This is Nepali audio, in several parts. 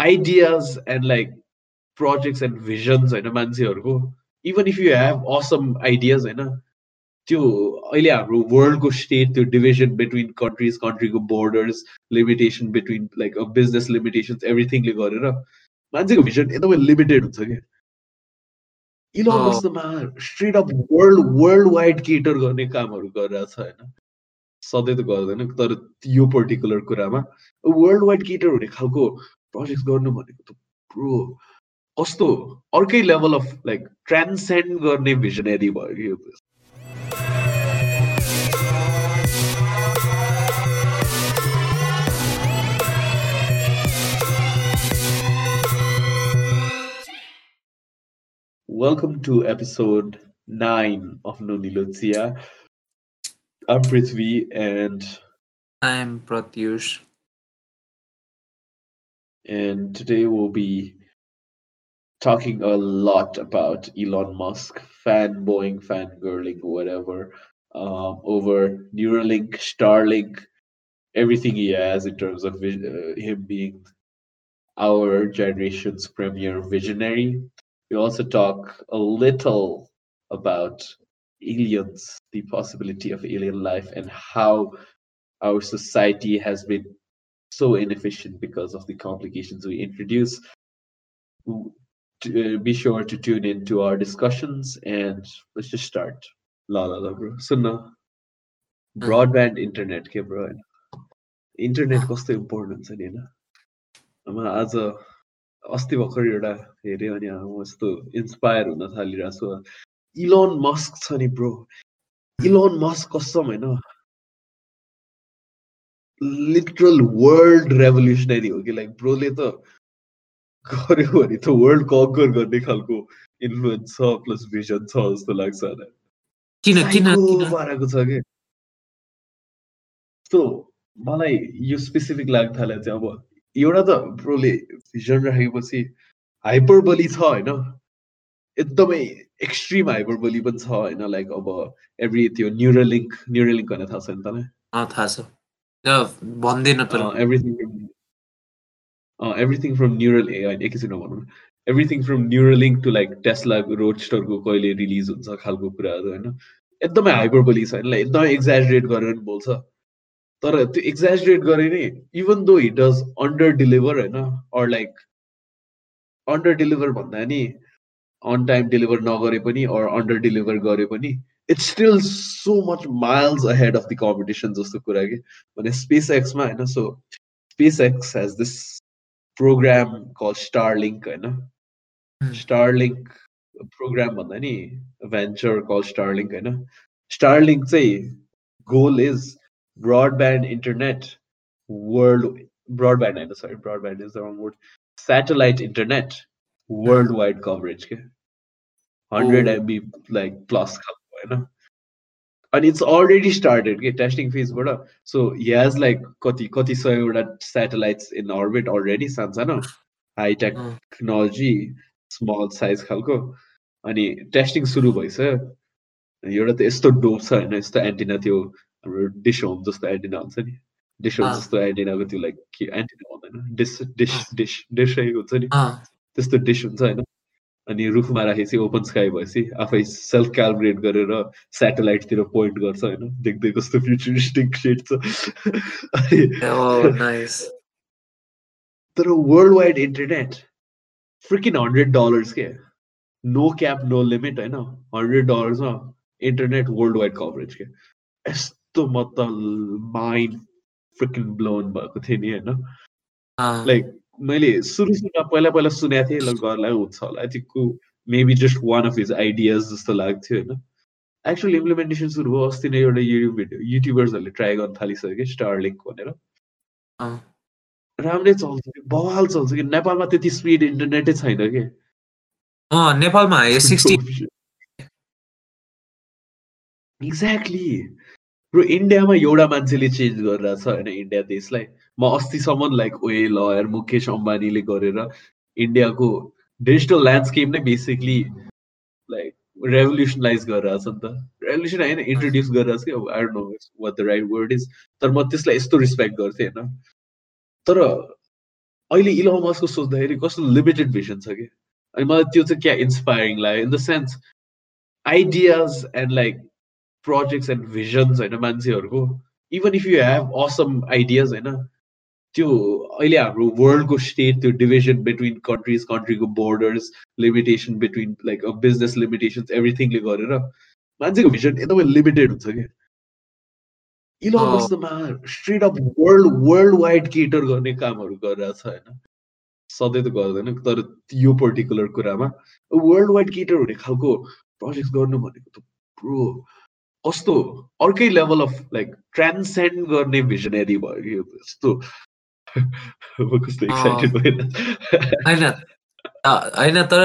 Ideas and like projects and visions होइन मान्छेहरूको। Even if you have awesome ideas होइन त्यो अहिले हाम्रो वर्ल्डको स्टेट त्यो division between countries कन्ट्रीको borders limitation between like business limitations एभ्रिथिङले गरेर मान्छेको भिजन एकदमै लिमिटेड हुन्छ क्या। Elon मस्कमा straight world world wide cater गर्ने कामहरू गरिरहेछ होइन। सधैँ त गर्दैन तर यो पर्टिकुलर कुरामा। वर्ल्ड वाइड केटर हुने खालको प्रोजेक्ट गर्नु भनेको त प्रो कस्तो अर्कै लेभल अफ लाइक ट्रान्सेन्ड गर्ने भिजनरी भयो कि Welcome to episode 9 of Nonilo Tia. I'm Prithvi and I'm Pratyush. And today we'll be talking a lot about Elon Musk, fanboying, fangirling, whatever, um, over Neuralink, Starlink, everything he has in terms of uh, him being our generation's premier visionary. We also talk a little about aliens, the possibility of alien life, and how our society has been so inefficient because of the complications we introduce. Uh, be sure to tune in to our discussions and let's just start. La la la, bro. So now, broadband internet के bro होइन इन्टरनेट कस्तो इम्पोर्टेन्ट छ नि होइन आज अस्ति भर्खर एउटा हेऱ्यो अनि म यस्तो इन्सपायर हुन थालिरहेको छु इलोन मस्क छ नि ब्रो इलोन मस्क कसम होइन लिटरल वर्ल्ड रेभोल्युसनरी हो कि लाइक ब्रोले त गर्यो भने त वर्ल्ड कन्कर गर्ने खालको इन्फ्लुएन्स छ प्लस भिजन छ जस्तो लाग्छ किन किन पाराको छ कि? सो मलाई यो स्पेसिफिक लाग्छ थाल्यो चाहिँ अब एउटा त ब्रोले भिजन राखेपछि हाइपर बली छ होइन? एकदमै एक्सट्रिम हाइपरबोली पनि छ होइन? लाइक अब एभ्री त्यो न्युरलिङ्क न्युरलिङ्क भनेर थाहा छ नि तँलाई? थाहा छ। भन्दैन त एभ्रिथिङ एभ्रिथिङ फ्रम न्युरल ए होइन एकैछिन भनौँ everything from Neuralink to like Tesla रोडस्टरको कहिले रिलिज हुन्छ खालको कुराहरू होइन एकदमै हाइपरबोली छ होइन एकदमै एक्जाजुरेट गरेर पनि बोल्छ तर त्यो एक्जाजुरेट गरे नै even though hit does under deliver होइन अर लाइक अन्डर डेलिभर भन्दा नि अन टाइम डेलिभर नगरे पनि अर अन्डर डेलिभर गरे पनि it's still so much miles ahead of the competition जस्तो कुरा कि भने स्पेस एक्समा होइन so SpaceX has this programme call Starlink होइन स्टारलिङ्क प्रोग्राम भन्दा नि भेन्चर कल स्टारलिङ्क होइन स्टारलिङ्क चाहिँ goal is broadband internet world broadband होइन sorry broadband is the wrong word satellite internet world wide coverage के हन्ड्रेड एमबी लाइक प्लस खालको होइन अनि इट्स अलरेडी स्टार्टेड के टेस्टिङ फेजबाट सो हेज लाइक कति कति सयवटा सेटेलाइट्स इन अर्बिट अलरेडी सानो हाई टेक्नोलोजी स्मल साइज खालको अनि टेस्टिङ सुरु भइसक्यो एउटा त यस्तो डोप छ होइन? यस्तो एन्टिना त्यो हाम्रो डिस होम जस्तो एन्टिना हुन्छ नि। डिस होम जस्तो एन्टिनाको त्यो लाइक के एन्टिना भन्दैन डिस डिस डिस डिस हुन्छ नि। त्यस्तो डिस हुन्छ होइन? अनि रुखमा राखेपछि ओपन स्काई भएपछि आफै सेल्फ क्यालकुलेट गरेर सेटेलाइटतिर पोइन्ट गर्छ होइन? देख्दै कस्तो फ्युचरिस्टिक सेट छ। तर world wide internet freaking hundred dollars के? नो क्याप नो लिमिट होइन? हन्ड्रेड डलर्समा इन्टरनेट वर्ल्ड वाइड कभरेज के? यस्तो म त माइन्ड फ्रिकिन ब्लोन भएको थिएँ नि होइन? लाइक मैले सुरु सुरुमा पहिला पहिला सुनेको थिएँ ल गर्लाई हुन्छ होला। त्यो maybe just one of his ideas जस्तो लाग्थ्यो होइन। एक्चुअल इम्प्लिमेन्टेसन सुरु भयो अस्ति नै एउटा युट्युब भिडियो युट्युबर्सहरूले ट्राई गर्न थालिसक्यो कि स्टारलिङ्क भनेर। राम्रै चल्छ कि बवाल चल्छ कि नेपालमा त्यति स्पिड इन्टरनेटै छैन कि। नेपालमा एक्ज्याक्टली ब्रो इन्डियामा एउटा मान्छेले चेन्ज गरिरहेछ होइन इन्डिया देशलाई। म अस्तिसम्म लाइक ओए लयर मुकेश अम्बानीले गरेर इन्डियाको डिजिटल ल्यान्डस्केप नै बेसिकली लाइक रेभोल्युसनलाइज गरिरहेछ नि त। रेभोल्युसन होइन इन्ट्रोड्युस गरिरहेछ कि अब I know what the right word is तर म त्यसलाई यस्तो रिस्पेक्ट गर्थेँ होइन। तर अहिले इलोन मस्कको सोच्दाखेरि कस्तो लिमिटेड भिजन छ कि। अनि मलाई त्यो चाहिँ क्या इन्सपायरिङ लाग्यो in the sense ideas and like projects and visions होइन मान्छेहरूको. Even if you have awesome ideas होइन त्यो अहिले हाम्रो वर्ल्डको स्टेट त्यो division between countries कन्ट्रीको borders limitation between like business limitations एभ्रिथिङले गरेर मान्छेको भिजन एकदमै लिमिटेड हुन्छ क्या Elon मस्कमा straight of world world wide cater गर्ने कामहरू गरिरहेको छ होइन। सधैँ त गर्दैन तर यो पर्टिकुलर कुरामा। वर्ल्ड वाइड केटर हुने खालको प्रोजेक्ट गर्नु भनेको त प्रो कस्तो अर्कै लेभल अफ लाइक ट्रान्सेन्ड गर्ने भिजनरी भयो यो कस्तो? एक्साइटेड होइन। होइन तर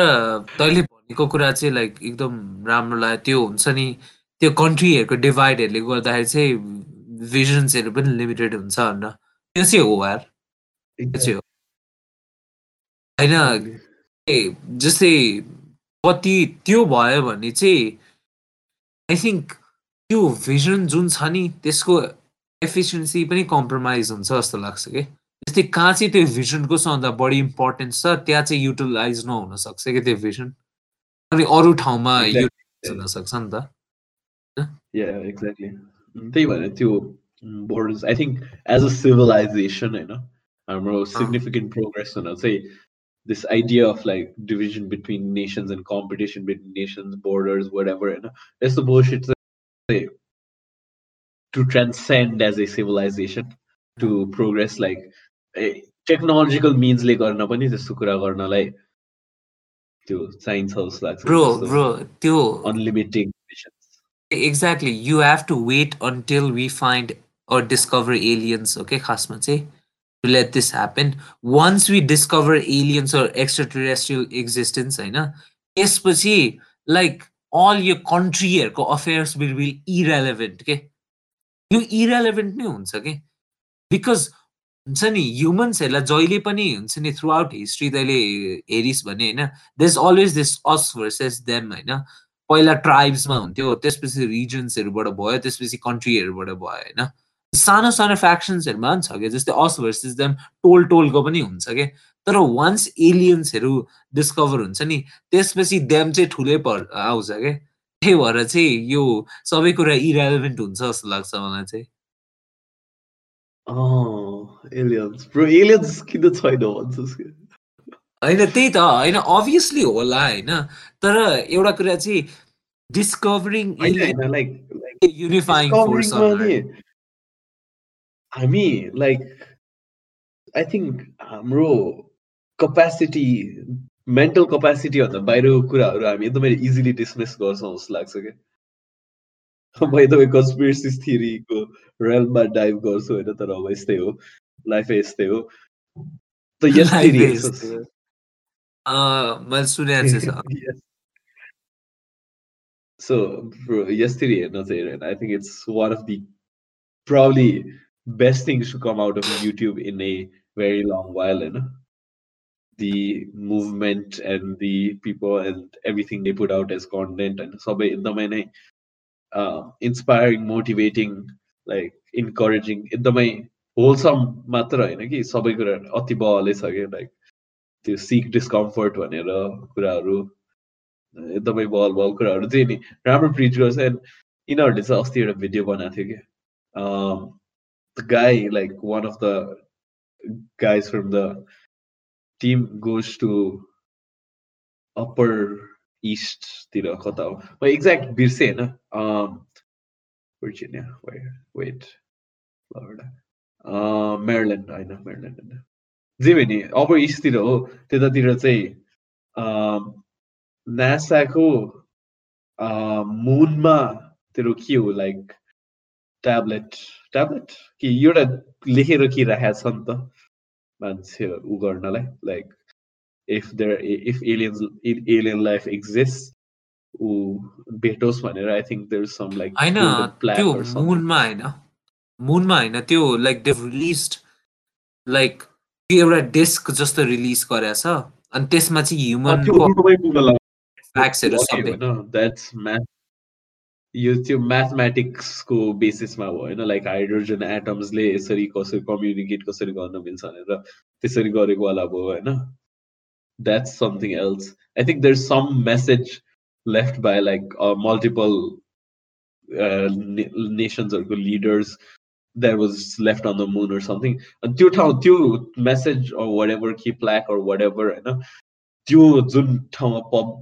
तैँले भनेको कुरा चाहिँ लाइक एकदम राम्रो लाग्यो। त्यो हुन्छ नि त्यो कन्ट्रीहरूको डिभाइडहरूले गर्दाखेरि चाहिँ भिजन्सहरू पनि लिमिटेड हुन्छ भनेर। त्यो चाहिँ हो यार। त्यो चाहिँ हो। होइन जस्तै कति त्यो भयो भने चाहिँ आई थिङ्क त्यो भिजन जुन छ नि त्यसको एफिसियन्सी पनि कम्प्रोमाइज हुन्छ जस्तो लाग्छ कि? जस्तै कहाँ चाहिँ त्यो भिजनको सबभन्दा बढी इम्पोर्टेन्स छ त्यहाँ चाहिँ युटिलाइज नहुन सक्छ क्या त्यो भिजन अनि अरू ठाउँमा युटिलाइज हुन सक्छ नि त। एक्ज्याक्टली त्यही भएर त्यो borders I think as a civilization होइन हाम्रो सिग्निफिकेन्ट प्रोग्रेस हुन चाहिँ this idea of like division between nations and competition between nations borders whatever होइन यस्तो बोर्सिट to transcend as a civilization to progress like technological मिन्सले गर्न पनि त्यस्तो कुरा गर्नलाई त्यो चाहिन्छ जस्तो लाग्छ त्यो unlimited exactly you have to wait until we find or discover aliens okay खासमा चाहिँ to let this happen once we discover aliens or extraterrestrial existence होइन त्यसपछि like all your countryहरूको affairs will be irrelevant के यो irrelevant नै हुन्छ के because हुन्छ नि ह्युमन्सहरूलाई जहिले पनि हुन्छ नि थ्रु आउट हिस्ट्री तैँले हेरिस् भने होइन? There's always this us versus them होइन? पहिला ट्राइब्समा हुन्थ्यो त्यसपछि रिजन्सहरूबाट भयो त्यसपछि कन्ट्रीहरूबाट भयो होइन? सानो सानो फ्याक्सन्सहरूमा पनि छ क्या जस्तै अस भर्सेस देम टोल टोलको पनि हुन्छ क्या। तर वान्स एलियन्सहरू डिस्कभर हुन्छ नि त्यसपछि देम चाहिँ ठुलै पर आउँछ क्या। त्यही भएर चाहिँ यो सबै कुरा इरेलिभेन्ट हुन्छ जस्तो लाग्छ मलाई चाहिँ। होइन त्यही त होइन अभियसली होला होइन। तर एउटा कुरा चाहिँ discovering unifying हामी लाइक आई थिङ्क हाम्रो कपेसिटी मेन्टल कपेसिटीभन्दा बाहिरको कुराहरू हामी एकदमै इजिली डिसमिस गर्छौँ जस्तो लाग्छ क्या म एकदमै कन्सपिरेसी थिरीको रेलमा डाइभ गर्छु होइन तर अब यस्तै हो लाइफ यस्तै हो त यस मैले सुनेको छु So yesterday, I think it's one of the probably best things to come out of YouTube in a very long while, you know. The movement and the people and everything they put out as content and so the uh, inspiring, motivating, like encouraging, एकदमै होलसम मात्र होइन कि सबै कुरा अति बहलै छ कि लाइक त्यो सिक डिस्कम्फर्ट भनेर कुराहरू एकदमै बल बल कुराहरू चाहिँ नि राम्रो प्रिच गर्छ एन्ड यिनीहरूले चाहिँ अस्ति एउटा भिडियो बनाएको थियो कि Guy like one of the guys from the team goes to upper इस्टतिर कता हो म एक्ज्याक्ट बिर्सेँ होइन Virginia, where? Wait, Florida. Maryland होइन मेरिल्यान्ड होइन जे भयो नि अप्पर इस्टतिर हो त्यतातिर चाहिँ नासाको मुनमा तेरो के हो लाइक Tablet tablet कि एउटा लेखेर के राखेको छ नि त मान्छे ऊ गर्नलाई like if there if aliens alien life exist ऊ भेटोस् भनेर I think there some like होइन त्यो मुनमा होइन मुनमा होइन त्यो लाइक दे रिलिज लाइक त्यो एउटा डेस्क जस्तो रिलिज गरेछ अनि त्यसमा चाहिँ ह्युमन फ्याक्ट्सहरू सबै द्याट्स म्याथ यो त्यो म्याथमेटिक्सको बेसिसमा हो होइन लाइक हाइड्रोजन एटम्सले यसरी कसरी कम्युनिकेट कसरी गर्न मिल्छ भनेर त्यसरी गरेको होला भयो होइन that's something else I think there some message left by like multiple नेसन्सहरूको leaders that was left on the moon or something अनि त्यो ठाउँ त्यो मेसेज वाट एभर कि प्ल्याक अर वाट एभर होइन त्यो जुन ठाउँमा पब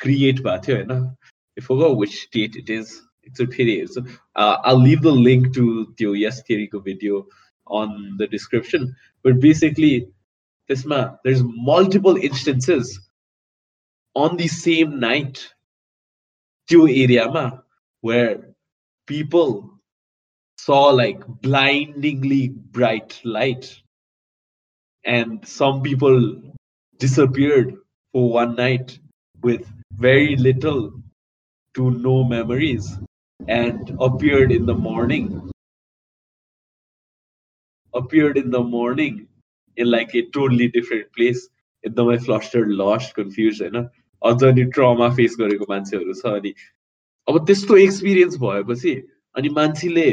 क्रिएट भएको थियो होइन I forgot which state it is. It's a pity. So uh, I'll leave the link to the Yes Theory video on the description. But basically, this man, there's multiple instances on the same night to area ma, where people saw like blindingly bright light and some people disappeared for one night with very little to no memories and appeared in the morning. Appeared in the morning in like a totally different place. एकदमै फ्लस्टर्ड लस्ट कन्फ्युज होइन अझ अनि ट्रमा फेस गरेको मान्छेहरू छ अनि अब त्यस्तो एक्सपिरियन्स भएपछि अनि मान्छेले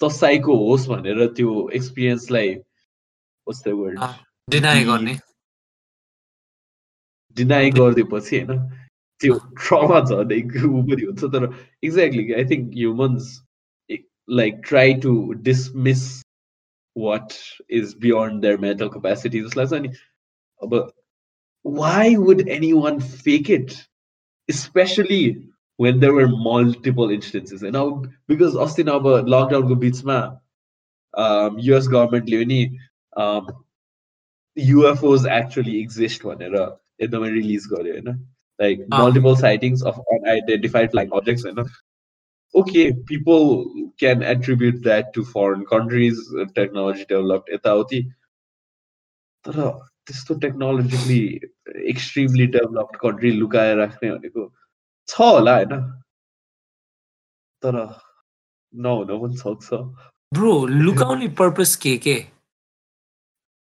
तसाइको होस् भनेर त्यो एक्सपिरियन्सलाई कस्तो वर्ड गर्ने डिनाइ गरिदिएपछि होइन त्यो ट्रमा झन् ऊ पनि हुन्छ तर exactly I think humans like try to dismiss what is beyond their mental capacity जस्तो लाग्छ अनि अब why would anyone fake it especially when there were multiple instances and now because अस्ति अब लकडाउनको बिचमा युएस गभर्मेन्टले पनि युएफओज एक्चुली एक्जिस्ट भनेर एकदमै रिलिज गर्यो होइन like multiple sightings of unidentified flying objects होइन okay people can attribute that to foreign countries technology developed यताउति तर त्यस्तो टेक्नोलोजिकली एक्सट्रिमली डेभलप्ड कन्ट्री लुकाएर राख्ने भनेको छ होला होइन तर नहुन पनि सक्छ ब्रो लुकाउने पर्पस के के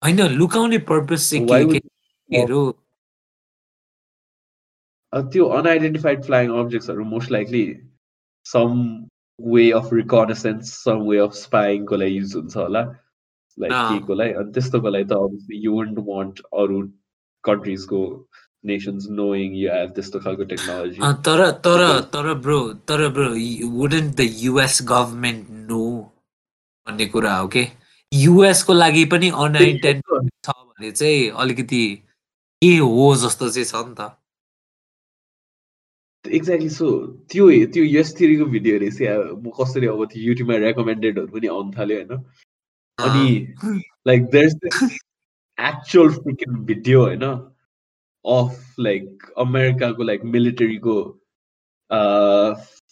होइन लुकाउने पर्पस चाहिँ के केहरू त्यो unidentified flying अब्जेक्ट्सहरू most likely some way of reconnaissance some way of स्पाइङको लागि युज हुन्छ होला लाइक केको लागि अनि त्यस्तोको लागि त अभियसली यु वन्ट वान्ट अरू कन्ट्रिजको nations knowing you have त्यस्तो खालको टेक्नोलोजी तर तर तर ब्रो तर bro wouldn't the US government know भन्ने कुरा हो के युएसको लागि पनि अनआइडेन्ट छ भने चाहिँ अलिकति के हो जस्तो चाहिँ छ नि त। एक्ज्याक्टली सो त्यो त्यो यस थिरीको भिडियो रहेछ म कसरी अब त्यो युट्युबमा रेकमेन्डेडहरू पनि आउनु थाल्यो होइन? अनि like there actual freaking video होइन? अफ लाइक अमेरिकाको लाइक मिलिटरीको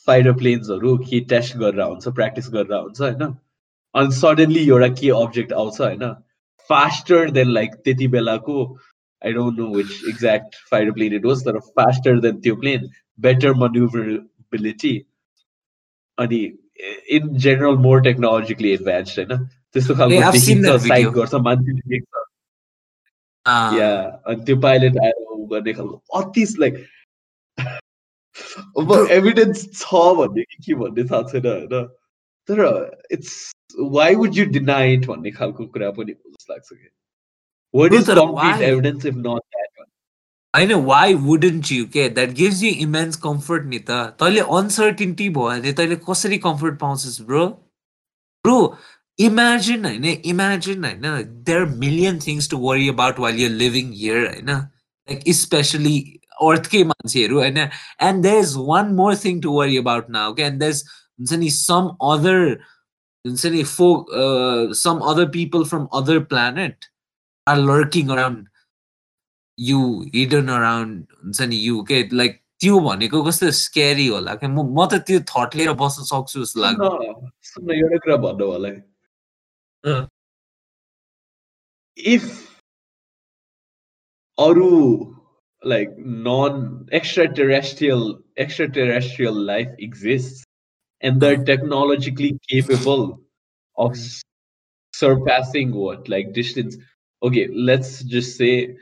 फाइटर प्लेन्सहरू के टेस्ट गरेर हुन्छ प्र्याक्टिस गरेर हुन्छ होइन? अनि सडनली एउटा के अब्जेक्ट आउँछ होइन? फास्टर देन लाइक त्यति बेलाको I don't know which exact fighter plane it was तर फास्टर देन त्यो प्लेन बेटर मन्युभरेबिलिटी अनि in general more technologically advance होइन त्यस्तो खालको देखिन्छ साइड गर्छ मान्छेले देख्छ या अनि त्यो पाइलट आएर गर्ने खालको अति लाइक अब एभिडेन्स छ भन्ने कि के भन्ने थाहा छैन होइन तर it's why would you deny it भन्ने खालको कुरा पनि जस्तो लाग्छ कि what is complete evidence if not that होइन वाइ वुडन्ट यु के that gives you immense comfort नि त तैँले अनसर्टिन्टी भयो भने तैँले कसरी कम्फर्ट पाउँछस् ब्रो ब्रो इमेजिन होइन इमेजिन होइन there are million things to worry about while you living here होइन लाइक स्पेसली अर्थकै मान्छेहरू होइन and there is one more thing to worry about now के एन्ड देयर इज हुन्छ नि सम अदर हुन्छ नि for some other people from other planet are lurking around you hidden around हुन्छ नि यु के लाइक त्यो भनेको कस्तो स्क्यारी होला क्या म त त्यो थट लिएर बस्न सक्छु जस्तो लाग्छ एउटा कुरा भन्नु होला इफ अरू like none extraterrestrial extraterrestrial life exist and they're technologically capable of surpassing what like distance okay let's just say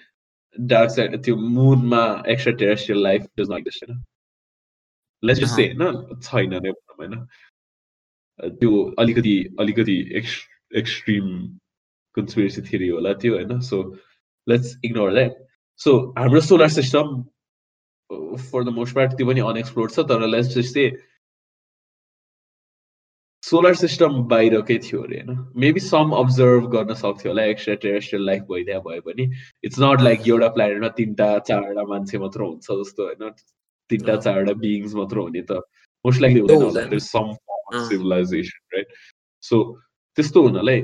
dark side त्यो मुनमा extraterrestrial life does not exist होइन let's just say होइन छैन नै भनौँ होइन त्यो अलिकति अलिकति एक्स एक्सट्रिम कन्सपिरेसी थिरी होला त्यो होइन so let's ignore that so हाम्रो solar system for the most part त्यो पनि अनएक्सप्लोर्ड छ तर let's just say solar system बाहिरकै थियो अरे होइन मेबी सम अब्जर्भ गर्न सक्थ्यो होला एक्स्ट्रा टेरेस्ट्रियल लाइफ भइदिया भए पनि. इट्स नट लाइक एउटा प्लानेटमा तिनवटा चारवटा मान्छे मात्र हुन्छ जस्तो होइन। तिनवटा चारवटा बिङ्स मात्र हुने त मोस्ट लाइकली हुँदैन होला। सम सिभिलाइजेसन राइट सो त्यस्तो हुनलाई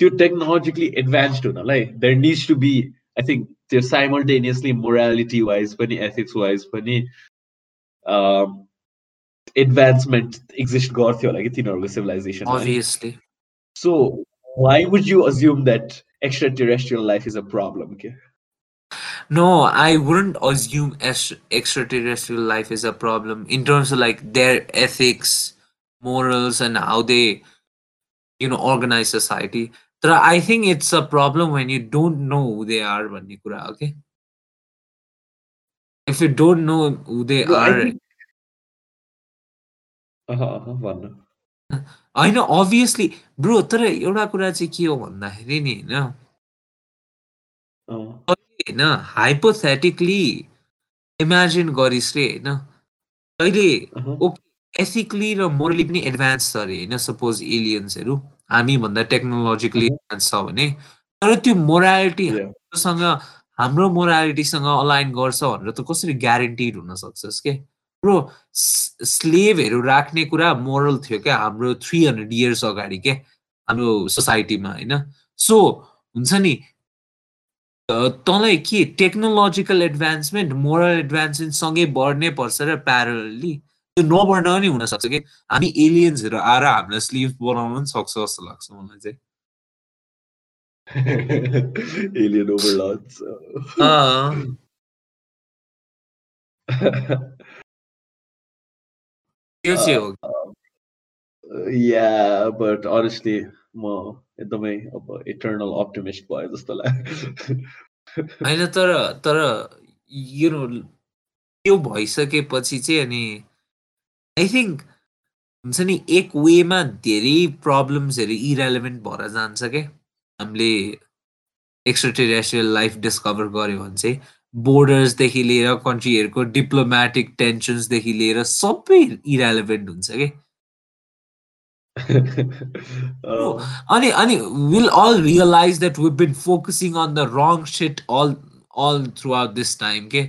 त्यो टेक्नोलोजिकली एडभान्स्ड हुनलाई there needs to be I think त्यो साइमल्टेनियसली मोरालिटी वाइज पनि एथिक्स वाइज पनि advancement exist god theology in our civilization obviously. So why would you assume that extraterrestrial life is a problem okay? no i wouldn't assume extraterrestrial life is a problem in terms of like their ethics morals and how they you know organize society. But i think it's a problem when you don't know who they are okay? If you don't know who they no, are think, होइन अभियसली ब्रो तर एउटा कुरा चाहिँ के हो भन्दाखेरि नि होइन? होइन हाइपोथेटिकली इमेजिन गरिस् रे होइन? अहिले ओके एथिकली र मोरली पनि एडभान्स छ अरे होइन? सपोज एलियन्सहरू हामीभन्दा टेक्नोलोजिकली एडभान्स छ भने। तर त्यो मोरालिटीसँग हाम्रो मोरालिटीसँग अलाइन गर्छ भनेर त कसरी ग्यारेन्टिड हुन सक्छस् के? ब्रो स्लेभहरू राख्ने कुरा मोरल थियो क्या हाम्रो थ्री हन्ड्रेड इयर्स अगाडि के हाम्रो सोसाइटीमा होइन? सो हुन्छ नि तँलाई के टेक्नोलोजिकल एडभान्समेन्ट मोरल एडभान्समेन्टसँगै बढ्नै पर्छ र प्यारली त्यो नबढ्न पनि हुनसक्छ कि? हामी एलियन्सहरू आएर हामीलाई स्लिभ बनाउनु पनि सक्छ जस्तो लाग्छ मलाई चाहिँ। Alien overlords. Uh. uh, yeah, but honestly, म एकदमै अब इटर्नल अप्टिमिस्ट भयो जस्तो लाग्यो होइन तर तर यो त्यो भइसकेपछि चाहिँ अनि आई थिङ्क हुन्छ नि एक वेमा धेरै प्रब्लम्सहरू इरेलिभेन्ट भएर जान्छ क्या हामीले एक्स्ट्रा टेरेस्ट्रियल लाइफ डिस्कभर गऱ्यो भने चाहिँ बोर्डर्सदेखि लिएर कन्ट्रीहरूको डिप्लोमेटिक टेन्सन्सदेखि लिएर सबै इरेलिभेन्ट हुन्छ कि? अनि अनि will all realise that we been focusing on the wrong shit all all throughout this time के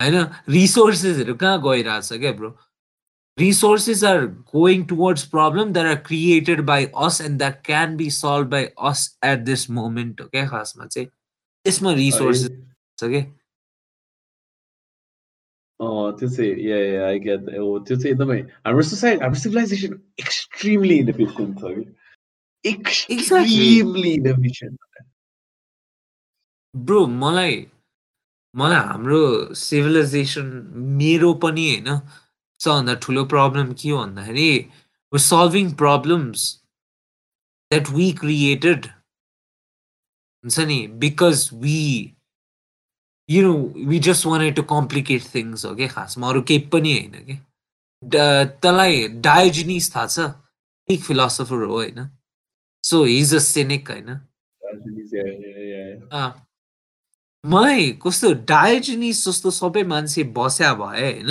होइन? रिसोर्सेसहरू कहाँ गइरहेछ क्या bro resources are going towards problem that are created by us and that can be solved by us at this moment okay? खासमा चाहिँ त्यसमा रिसोर्सेस छ के त्यो चाहिँ या आई गेट हो त्यो चाहिँ एकदमै हाम्रो सोसाइटी हाम्रो सिभिलाइजेसन एक्सट्रिमली इनएफिसियन्ट छ कि एक्सट्रिमली इनएफिसियन्ट ब्रो मलाई मलाई हाम्रो सिभिलाइजेसन मेरो पनि होइन. सबभन्दा ठुलो प्रब्लम के हो भन्दाखेरि solving problems that we created हुन्छ नि? Because we you know we just want to complicate things हो क्या खासमा अरू केही पनि होइन कि त्यसलाई डायोजिनिस थाहा छ? एक फिलोसफर हो होइन? सो हिज अ सेनिक होइन? मलाई कस्तो डायोजिनिस जस्तो सबै मान्छे बस्या भए होइन?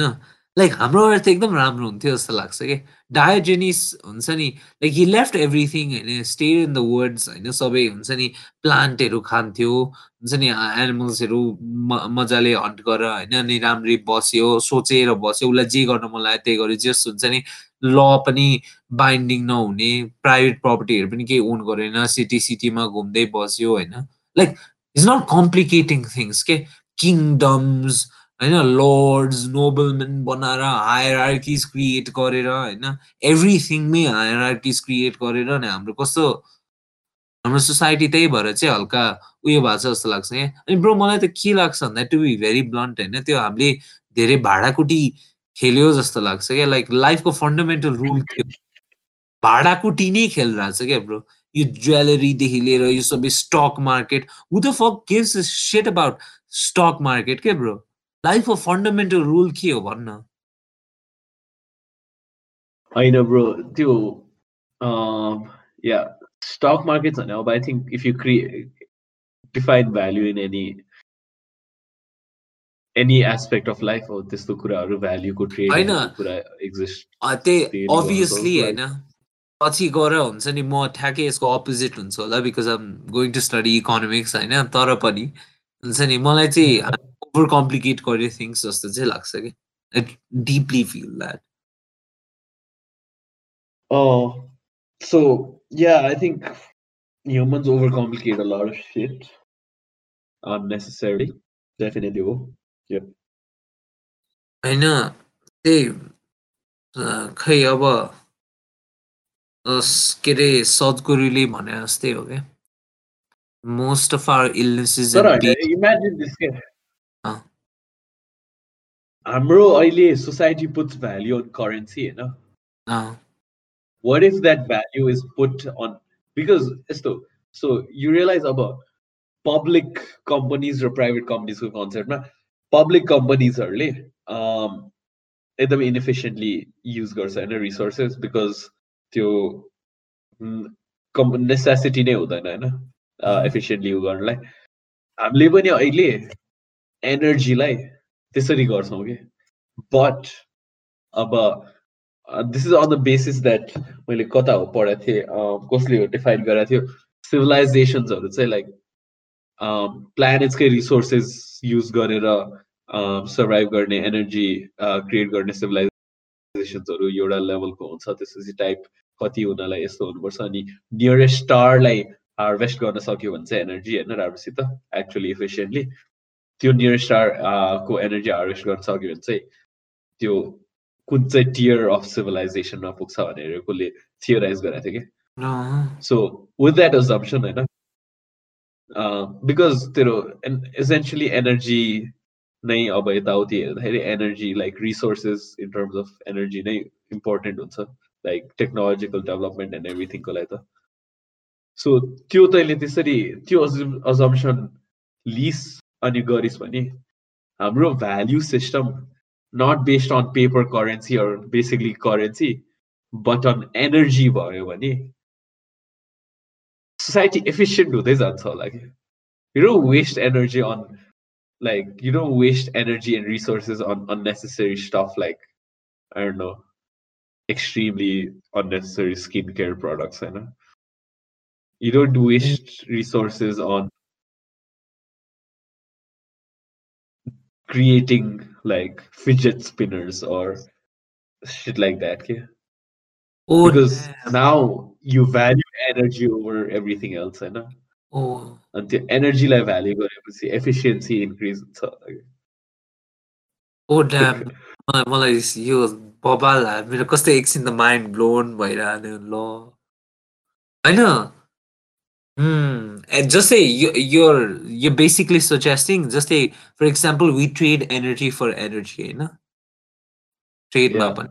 लाइक हाम्रो अर्थ एकदम राम्रो हुन्थ्यो जस्तो लाग्छ कि? डायोजेनिस हुन्छ नि लाइक हि लेफ्ट एभ्रिथिङ होइन स्टे इन द वर्ड्स होइन? सबै हुन्छ नि प्लान्टहरू खान्थ्यो हुन्छ नि एनिमल्सहरू मजाले हन्ट गरेर होइन? अनि राम्ररी बस्यो सोचेर बस्यो उसलाई जे गर्न मन लाग्यो त्यही गर्यो। जस हुन्छ नि ल पनि बाइन्डिङ नहुने प्राइभेट प्रपर्टीहरू पनि केही ओन गरेन सिटी सिटीमा घुम्दै बस्यो होइन? Like it's not complicating things के? किङडम्स होइन लर्ड्स नोबलमेन बनाएर हायर आर्किज क्रिएट गरेर होइन एभ्रिथिङमै हायर आर्किज क्रिएट गरेर नि हाम्रो कस्तो हाम्रो सोसाइटी त्यही भएर चाहिँ हल्का उयो भएको छ जस्तो लाग्छ क्या अनि ब्रो मलाई त के लाग्छ भन्दा टु बी भेरी ब्लन्ट होइन त्यो हामीले धेरै भाडाकुटी खेल्यो जस्तो लाग्छ क्या लाइक लाइफको फन्डामेन्टल रुल थियो। भाडाकुटी नै खेलिरहेको छ क्या ब्रो यो ज्वेलरीदेखि लिएर यो सबै stock market who the fuck gives shit about stock market के ब्रो लाइफको फन्डामेन्टल रुल के हो भन्न? होइन ब्रो त्यो या stock markets now, but I think if you create define value in any any aspect of life हो त्यस्तो कुराहरू भ्याल्युको ट्रेड होइन। कुरा एक्जिस्ट त्यही अभियसली होइन। पछि गएर हुन्छ नि म ठ्याक्कै यसको अपोजिट हुन्छ होला because I'm going to study economics होइन तर पनि हुन्छ नि मलाई चाहिँ ओभर कम्प्लिकेट गरे थिङ्स जस्तो चाहिँ लाग्छ कि I deeply feel that Oh, so yeah, I think humans overcomplicate a lot of shit unnecessarily. Definitely. हो होइन त्यही अ, खै अब अस- के अरे सद्गुरुले भने जस्तै हो क्या मोस्ट अफ आवर इलनेसेस तर होइन इमेजिन दिस के अँ। हाम्रो अहिले society puts value on currency होइन what if that value is put on because यस्तो so you realize अब public companies र private companies को concept मा public companies हरूले um, एकदम inefficiently use गर्छ होइन resources because त्यो नेसेसिटी नै हुँदैन होइन Mhm. efficiently उ गर्नलाई हामीले पनि अहिले एनर्जीलाई त्यसरी गर्छौँ कि बट अब this is on the basis that मैले कता हो पढाएको थिएँ अँ, कसले डिफाइन गरेको थियो सिभिलाइजेसन्सहरू चाहिँ लाइक प्लानेट्सकै रिसोर्सेस युज गरेर सर्भाइभ गर्ने एनर्जी क्रिएट गर्ने सिभिलाइजेसन्सहरू एउटा लेभलको हुन्छ त्यसपछि टाइप कति हुनलाई यस्तो हुनुपर्छ अनि नियरेस्ट स्टारलाई हार्भेस्ट गर्न सक्यो भने चाहिँ एनर्जी होइन राम्रोसित एक्चुली इफिसियन्टली त्यो नियरेस्ट स्टार को एनर्जी हार्भेस्ट गर्न सक्यो भने चाहिँ त्यो कुन चाहिँ टियर अफ सिभिलाइजेसनमा पुग्छ भनेर कसले थियोराइज गरेको थियो कि So with that assumption, होइन बिकज तेरो एसेन्सियली एनर्जी नै अब यताउति हेर्दाखेरि energy like resources in terms of energy नै इम्पोर्टेन्ट हुन्छ लाइक टेक्नोलोजिकल डेभलपमेन्ट एन्ड एभ्रिथिङको लागि त सो त्यो तैँले त्यसरी त्यो अजम्सन लिस अनि गरिस् भने हाम्रो value system not based on paper currency or basically currency but on energy भयो भने society efficient हुँदै जान्छ होला कि you don't waste energy on like you don't waste energy and resources on unnecessary stuff like I don't know extremely unnecessary skincare products you know you don't waste resources on creating like fidget spinners or shit like that okay? Oh, because damn. now you value energy over everything else you know oh. अनि त्यो एनर्जीलाई भ्याल्यु गरेपछि एफिसियन्सी इन्क्रिज हुन्छ ओ ड्याम मलाई मलाई यो बबाल हाल मेरो कस्तै एकछिन त माइन्ड ब्लोन भइरहने ल होइन Hmm, and जस्तै यो यो बेसिकली सजेस्टिङ जस्तै for example we trade energy for energy होइन ट्रेडमा Yeah. पनि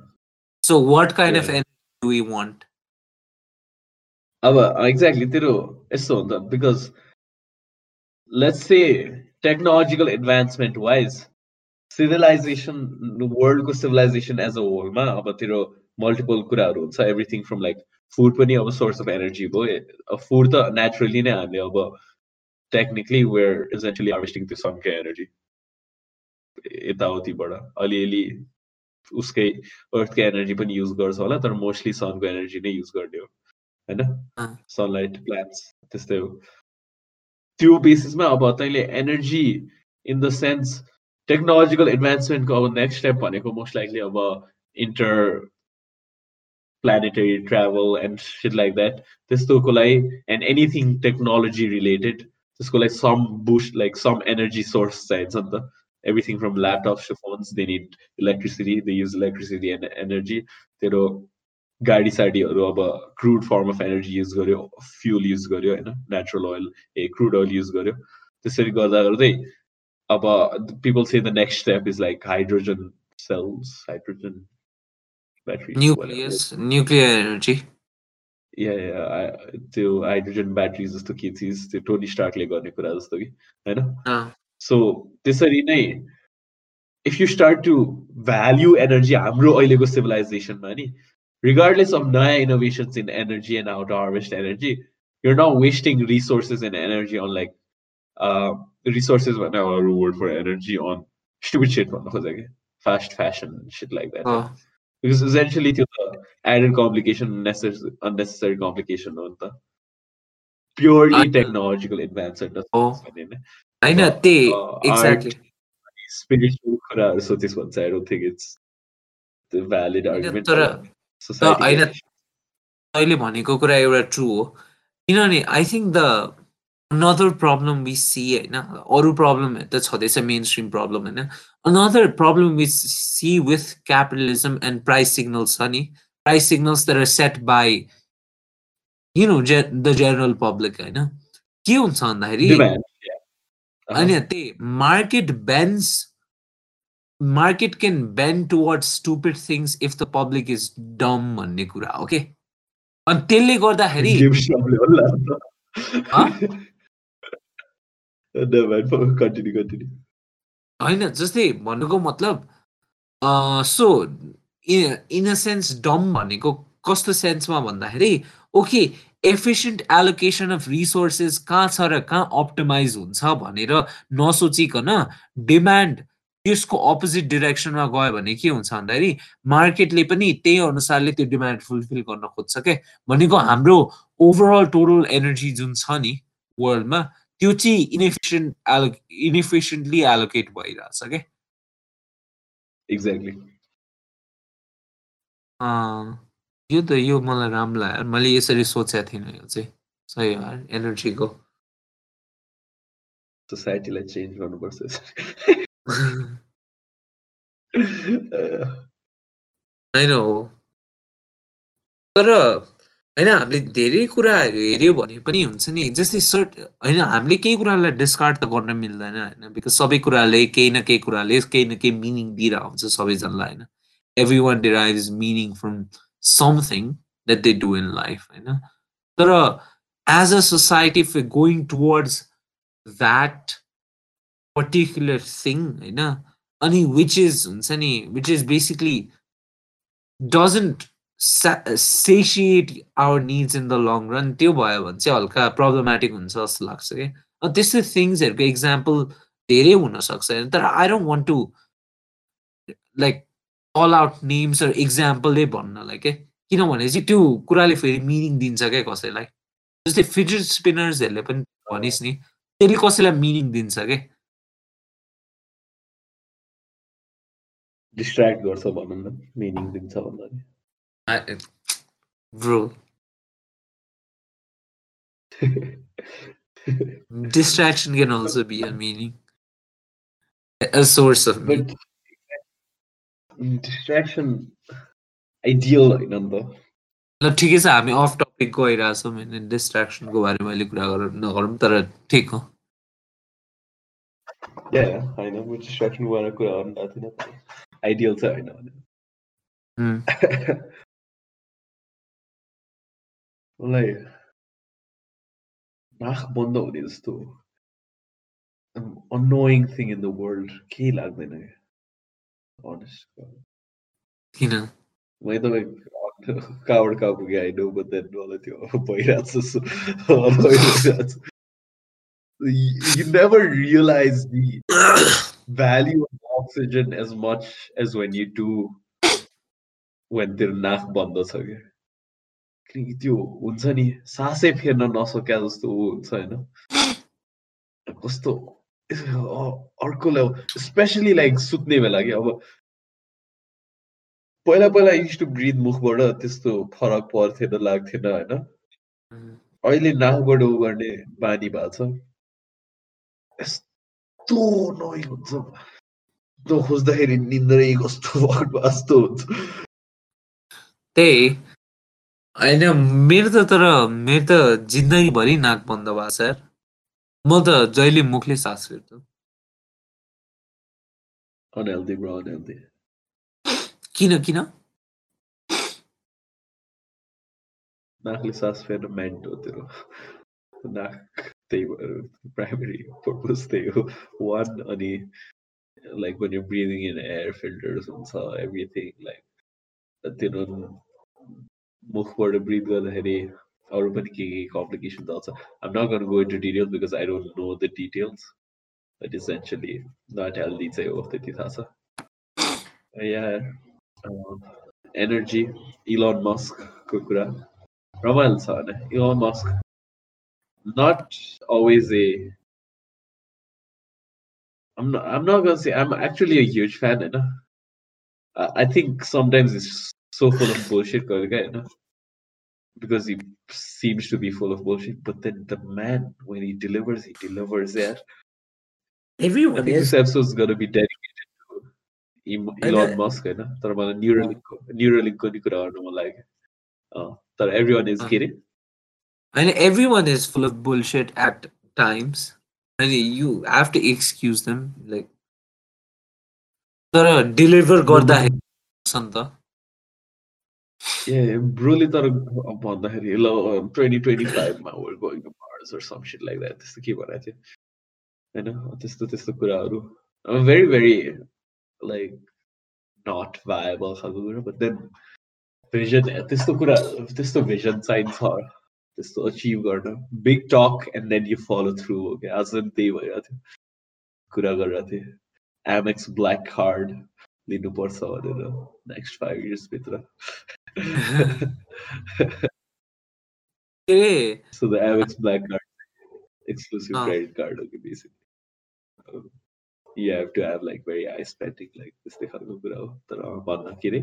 so what kind of Yeah. Energy do we want अब एक्ज्याक्टली तेरो यस्तो हुन्छ because let's say technological advancement wise civilization वर्ल्डको सिभिलाइजेसन एज अ होलमा अब तेरो मल्टिपल कुराहरू हुन्छ एभ्रिथिङ फ्रम लाइक food पनि अब सोर्स अफ एनर्जी भयो. फुड त नेचुरली नै हामीले अब टेक्निकली वेयर इजेन्चुली हार्भेस्टिङ त्यो सनकै एनर्जी यताउतिबाट अलिअलि उसकै अर्थकै एनर्जी पनि युज गर्छ होला तर मोस्टली सनको एनर्जी नै युज गर्ने हो होइन। सनलाइट प्लान्ट्स त्यस्तै हो। त्यो बेसिसमा अब तैँले energy in the sense technological एडभान्समेन्टको अब नेक्स्ट स्टेप भनेको मोस्ट लाइकली अब inter planetary travel and shit like that त्यस्तोको लागि and anything technology related त्यसको लागि some boost like some energy source चाहिन्छ नि त everything from laptops to phones they need electricity they use electricity and energy तेरो गाडी साडीहरू अब crude form of energy use गर्यो फ्युल युज गर्यो होइन नेचुरल ओइल ए क्रुड ओइल युज गर्यो त्यसरी गर्दा गर्दै अब people say the next step is like hydrogen cells hydrogen battery nucleus nuclear energy yeah yeah I- त्यो हाइड्रोजन ब्याट्री जस्तो के चिज त्यो टोनी स्टार्कले गर्ने कुरा जस्तो कि होइन सो त्यसरी नै if you start to value energy हाम्रो अहिलेको सिभिलाइजेसनमा नि रिगार्डलेस अफ नयाँ innovations in energy and how to harvest energy you're not wasting resources and energy on like uh, resources when a reward for energy on stupid shit fast fashion shit like that Oh. because essentially the added complication unnecessary unnecessary complication on the purely I- technological advancement Oh. होइन होइन Uh, त्यही uh, एक्ज्याक्टली spiritual कुराहरू सोचेस् भने चाहिँ I don't think it's the valid argument तर- for society. होइन, अहिले भनेको कुरा एउटा ट्रु हो किनभने I think the another problem we see होइन अरू प्रब्लम त छँदैछ मेन स्ट्रिम प्रब्लम होइन Another problem we see with capitalism and price signals छ नि price signals there are set by you know जे द जेनरल पब्लिक होइन के हुन्छ भन्दाखेरि Demand, yeah. Uh-huh. होइन त्यही market bends market can bend toward stupid things if the public is dumb भन्ने कुरा हो कि अनि त्यसले गर्दाखेरि Give सबले होला नि Huh? त। Never mind, continue, continue. होइन जस्तै भन्नुको मतलब सो इन अ सेन्स डम भनेको कस्तो सेन्समा भन्दाखेरि okay efficient allocation of resources कहाँ छ र कहाँ अप्टिमाइज हुन्छ भनेर नसोचिकन डिमान्ड त्यसको अपोजिट डिरेक्सनमा गयो भने के हुन्छ भन्दाखेरि मार्केटले पनि त्यही अनुसारले त्यो डिमान्ड फुलफिल गर्न खोज्छ क्या भनेको हाम्रो ओभरअल टोटल एनर्जी जुन छ नि वर्ल्डमा त्यो चाहिँ इनएफिसियन्ट एलो इनएफिसियन्टली एलोकेट भइरहेछ क्या. अँ, यो त यो मलाई राम्रो लाग्यो। मैले यसरी सोचेको थिइनँ यो चाहिँ सही हो एनर्जीको। सोसाइटीलाई चेन्ज गर्नुपर्छ। होइन हो। तर होइन हामीले धेरै कुराहरू हेऱ्यो भने पनि हुन्छ नि जस्तै सर्ट होइन हामीले केही कुरालाई डिस्कार्ड त गर्न मिल्दैन होइन बिकज सबै कुराले केही न केही कुराले केही न केही मिनिङ दिइरहेको हुन्छ सबैजनालाई होइन। Everyone derives meaning from something that they do in life होइन। तर as a society if going towards that particular thing होइन अनि विच इज हुन्छ नि which is basically doesn't satiate our needs in the long run त्यो भयो भने चाहिँ हल्का प्रब्लमेटिक हुन्छ जस्तो लाग्छ कि। अनि त्यस्तो थिङ्सहरूको इक्जाम्पल धेरै हुनसक्छ होइन तर I don't want to like all out नेम्सहरू इक्जाम्पलै भन्नलाई के? किनभने चाहिँ त्यो कुराले फेरि मिनिङ दिन्छ क्या कसैलाई। जस्तै फिजिट स्पिनर्सहरूले पनि भनिस् नि त्यसले कसैलाई मिनिङ दिन्छ क्या डिस्ट्र्याक्ट गर्छ भनौँ न मिनिङ दिन्छ भन्दा नि bro distraction can also be a meaning. A source of meaning. But distraction ideal होइन नि त ल ठिकै छ हामी अफ टपिक गइरहेछौँ होइन डिस्ट्राक्सनको बारेमा अहिले कुरा गर नगरौँ तर ठिक हो। या होइन म डिस्ट्र्याक्सन गरेर कुरा गर्नु आइडियल चाहिँ होइन भने उम्, मलाई नाक बन्द हुने जस्तो annoying thing in the world केही लाग्दैन क्या अनेस्ट किन मैले तपाईँ कहाँबाट कहाँ पुगेँ होइन बट देन मलाई त्यो भइरहेको छ जस्तो भइरहेको छ you never realize the value of oxygen as much as when you do when तेरो नाक बन्द छ क्या किनकि त्यो हुन्छ नि सासै फेर्न नसक्या जस्तो ऊ हुन्छ होइन? कस्तो अर्को लेभल स्पेसली लाइक सुत्ने बेला कि अब पहिला पहिला युज टु ब्रिथ मुखबाट त्यस्तो फरक पर्थेन लाग्थेन होइन? अहिले नाकबाट उ गर्ने बानी भएको छ। यस्तो नोइ हुन्छ। खोज्दाखेरि निन्द्रै कस्तो भएको जस्तो हुन्छ। त्यही। होइन मेरो त तर मेरो त जिन्दगीभरि नाक बन्द भएको छ यार म त जहिले मुखले सास फेर्छु। अनहेल्दी ब्रो अनहेल्दी किन किन? नाकले सास फेर्न मेन्ट हो तेरो। नाक त्यही भएर प्राइमेरी पर्पज त्यही हो। वान अनि like when you're breathing in air filters हुन्छ everything like तेरो मुखबाट ब्रिथ गर्दाखेरि अरू पनि के के कम्प्लिकेसन त छ I'm not going to go into details because I don't know the details. But essentially, not healthy चाहिँ हो त्यति थाहा छ. Yeah. Um, energy, Elon Musk को कुरा रमाइलो छ होइन Elon Musk not always a I'm not I'm not gonna say I'm actually a huge fan, you know. I I think sometimes it's so full of bullshit, Kolga, you know, because he seems to be full of bullshit. But then the man, when he delivers, he delivers there. I Everyone think is. this episode is gonna be dedicated to Em- And, Elon uh, Musk, होइन तर मलाई न्युरलिङ्कको न्युरलिङ्कको नि कुरा गर्नु मन लाग्यो अँ, तर एभ्री वान इज अँ. के अरे And everyone is full of bullshit at times. And you have to excuse them. Like, तर deliver गर्दाखेरि छ नि त ए ब्रोले तर भन्दाखेरि ल ट्वेन्टी ट्वेन्टी फाइभमा we're going to Mars or some shit like that त्यस्तो के भनेको थियो होइन त्यस्तो त्यस्तो कुराहरू very very like not viable खालको कुरा बट देन भिजन त्यस्तो कुरा त्यस्तो भिजन चाहिन्छ त्यस्तो अचिभ गर्न big talk and then you follow through हो क्या आज पनि त्यही भइरहेको थियो कुरा गरिरहेको थिएँ एमएक्स ब्ल्याक कार्ड लिनुपर्छ भनेर नेक्स्ट फाइभ इयर्सभित्र अरे So the Amex Black Card, exclusive Ah. credit card, okay, basically. Um, you have to have like very high spending, like त्यस्तै खालको कुरा हो तर अरे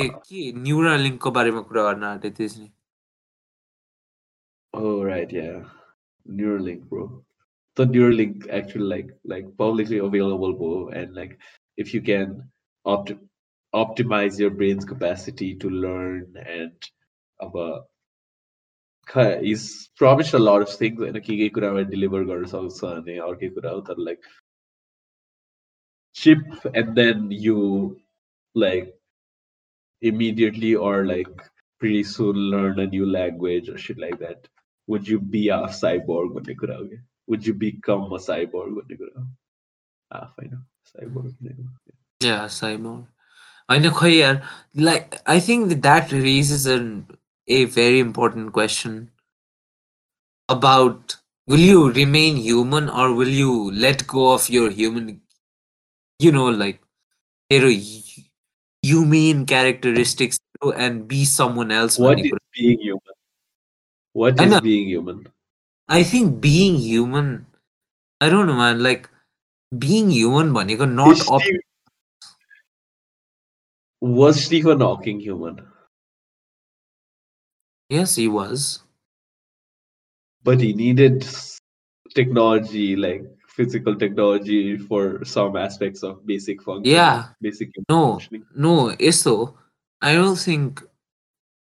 ए के न्युरा लिङ्कको बारेमा कुरा गर्न आँटे त्यसले Oh right, yeah, Neuralink, bro. The Neuralink actually like like publicly available, bro, and like if you can opt optimize your brain's capacity to learn and अब ख- he's promised a lot of things होइन के के कुरामा डेलिभर गर्न सक्छ भने अर्कै कुरा हो तर like chip and then you like immediately or like pretty soon learn a new language or shit like that would you be a cyborg भन्ने कुरा हो क्या would you become a cyborg भन्ने कुरा हो आफ होइन cyborg भनेको या I know. Like, I think that that raises a a very important question about will you remain human or will you let go of your human, you know, like, hero, human characteristics and be someone else. What is being human? What is being human? I think being human, I don't know, man, like, being human, Baniko, not. Op- was Stephen Hawking human? Yes, he was. But he needed technology, like physical technology, for some aspects of basic function. Yeah. Basic no, no, So I don't think.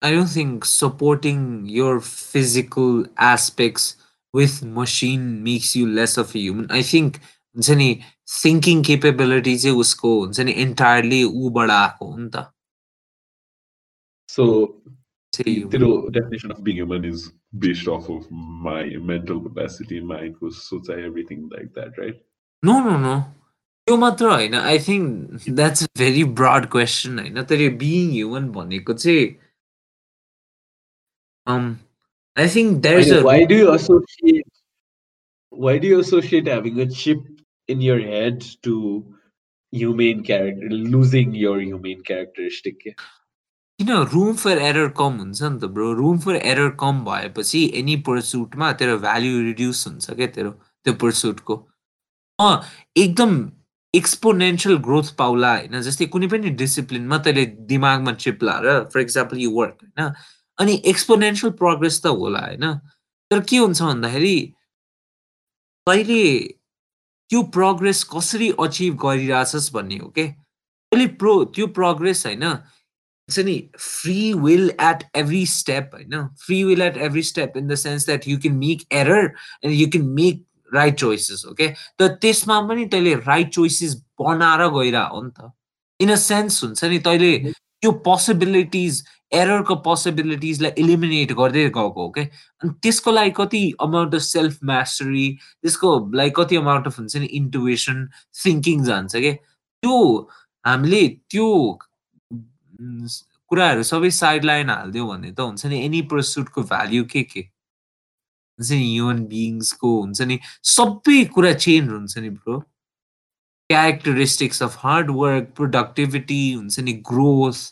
I don't think supporting your physical aspects with machine makes you less of a human. I think, Jenny, नि thinking capability चाहिँ उसको हुन्छ नि entirely ऊबाट आएको हो नि त so चाहिँ human. the definition of being human is based off of my mental capacity mind was so everything like that right No, no, no. त्यो मात्र होइन I think that's a very broad question होइन तर बिइङ ह्युमन भनेको चाहिँ um, I think there's I know, a why do you associate why do in your head to humane character losing your humane characteristic? किन रुम फर एरर कम हुन्छ नि त ब्रो रुम फर एरर कम भएपछि एनी पर्सुटमा तेरो भ्याल्यु रिड्युस हुन्छ क्या तेरो त्यो पर्सुटको अँ एकदम एक्सपोनेन्सियल ग्रोथ पाउला होइन जस्तै कुनै पनि डिसिप्लिनमा तैँले दिमागमा चिप लाएर फर इक्जाम्पल यु वर्क होइन? अनि एक्सपोनेन्सियल प्रोग्रेस त होला होइन? तर के हुन्छ भन्दाखेरि तैँले त्यो प्रोग्रेस कसरी अचिभ गरिरहेछस् भन्ने हो के तैँले प्रो त्यो प्रोग्रेस होइन हुन्छ नि free will at every step होइन? Free will at every step in the sense that you can make error and you can make right choices हो क्या तर त्यसमा पनि तैँले राइट चोइसेस बनाएर गइरह हो नि त। इन अ सेन्स हुन्छ नि तैँले त्यो पोसिबिलिटिज एररको पोसिबिलिटिजलाई इलिमिनेट गर्दै गएको हो क्या अनि त्यसको लागि कति अमाउन्ट अफ सेल्फ मास्टरी त्यसको लागि कति अमाउन्ट अफ हुन्छ नि इन्टुवेसन थिङ्किङ जान्छ क्या त्यो हामीले त्यो कुराहरू सबै साइड लाइन हालिदियो भने त हुन्छ नि एनी प्रसुटको भ्याल्यु के के? हुन्छ नि ह्युमन बिङ्सको हुन्छ नि सबै कुरा चेन्ज हुन्छ नि bro characteristics of hard work productivity हुन्छ नि growth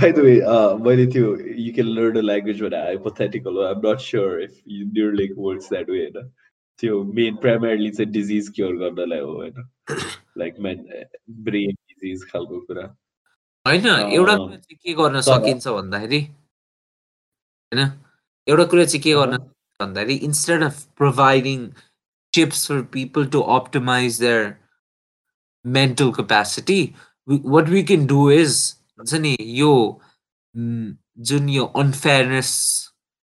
by the way, uh, मैले त्यो you can learn a language when hypothetical. I'm not sure if Neuralink works that way. होइन त्यो मेन प्राइमेरली चाहिँ डिजिज क्योर गर्नलाई हो होइन लाइक मेन ब्रेन डिजिज खालको कुरा होइन एउटा कुरा चाहिँ के गर्न सकिन्छ भन्दाखेरि होइन एउटा कुरा चाहिँ के गर्न भन्दाखेरि instead of providing chips for people to optimize their mental capacity we, what we can do हुन्छ नि यो जुन यो अनफेयरनेस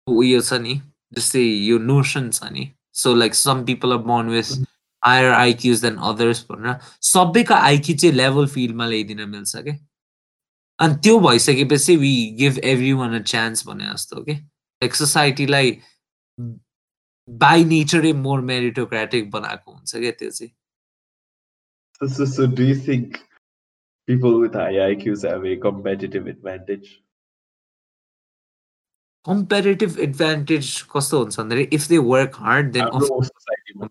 उयो छ नि जस्तै यो नोसन छ नि so like some people are born with higher IQs than others भनेर सबैको आइक्यू चाहिँ लेभल फिल्डमा ल्याइदिन मिल्छ क्या अनि त्यो भइसकेपछि we give everyone a chance भने जस्तो के लाइक सोसाइटीलाई बाई नेचरै मोर मेरिटोक्रेटिक बनाएको हुन्छ क्या त्यो चाहिँ। So, so do you think people with high IQs have a competitive advantage? Comparative advantage कस्तो हुन्छ भन्दाखेरि if they work hard then सोसाइटीमा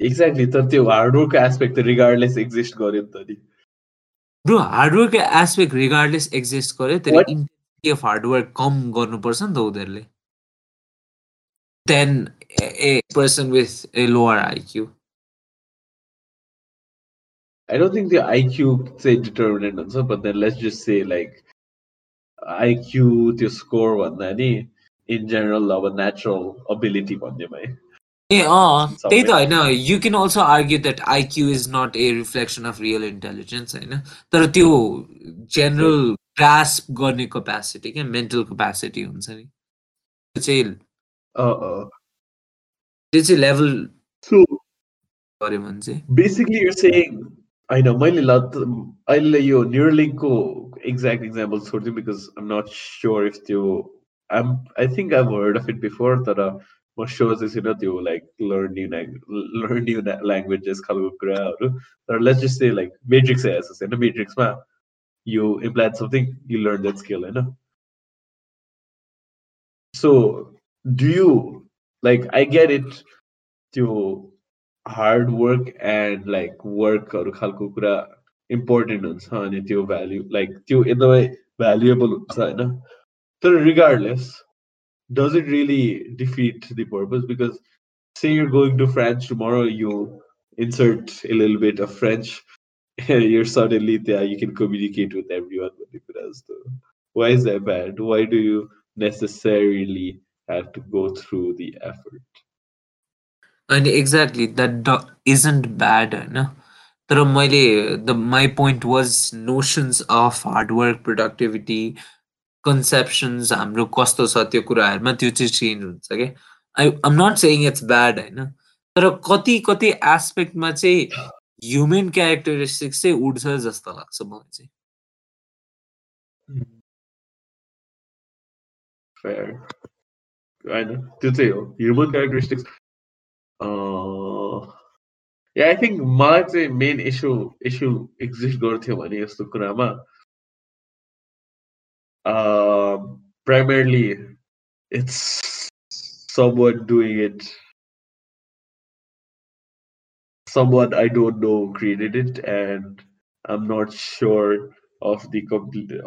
एक्ज्याक्टली तर त्यो हार्डवर्कको एस्पेक्ट त रिगार्डलेस एक्जिस्ट गर्यो नि त नि bro hard work aspect regardless exist गर्यो तर? इन्टेन्सिटी अफ हार्डवर्क कम गर्नुपर्छ नि त उनीहरूले then a person with a lower IQ I don't think the IQ say determinant हुन्छ but then let's just say like IQ त्यो score भन्दा नि in general अब natural ability भन्नेमा है ए अँ Some त्यही त way. होइन you can also argue that IQ is not a reflection of real intelligence होइन तर त्यो जेनरल ग्रास्प गर्ने कपेसिटी क्या मेन्टल कपेसिटी हुन्छ नि त्यो चाहिँ Uh-uh. त्यो चाहिँ लेभल So गऱ्यो भने चाहिँ basically you're saying होइन मैले ल अहिले यो न्युरलिङ्कको exact example छोडिदिउँ because I'm not sure if त्यो I'm I think I heard of it before तर म स्योर चाहिँ छैन त्यो like learn new learn new languages खालको कुराहरू तर let's just say like Matrix हेर्छ होइन मेट्रिक्समा you implied something you learn that skill होइन so do you like I get it त्यो हार्ड वर्क एन्ड लाइक वर्कहरू खालको कुरा इम्पोर्टेन्ट हुन्छ अनि त्यो भ्याल्यु लाइक त्यो एकदमै भ्यालुएबल हुन्छ होइन तर regardless does it really defeat the purpose? Because say you're going to France tomorrow, you insert a little bit of French, and you're suddenly there, you can communicate with everyone with the Quran. So why is that bad? Why do you necessarily have to go through the effort? अनि एक्ज्याक्टली द्याट इजन्ट ब्याड होइन तर मैले the my point was notions of hard work productivity conceptions हाम्रो कस्तो छ त्यो कुराहरूमा त्यो चाहिँ चेन्ज हुन्छ क्या I am not saying it's bad होइन तर कति कति एस्पेक्टमा चाहिँ ह्युमन क्यारेक्टरिस्टिक्स चाहिँ उड्छ जस्तो लाग्छ मलाई चाहिँ। Know. त्यो चाहिँ हो। Human characteristics Uh, yeah, I think most of the main issue issue exists exist Gorthimani is Sukurama. Uh, um, primarily, it's someone doing it. Someone I don't know created it, and I'm not sure of the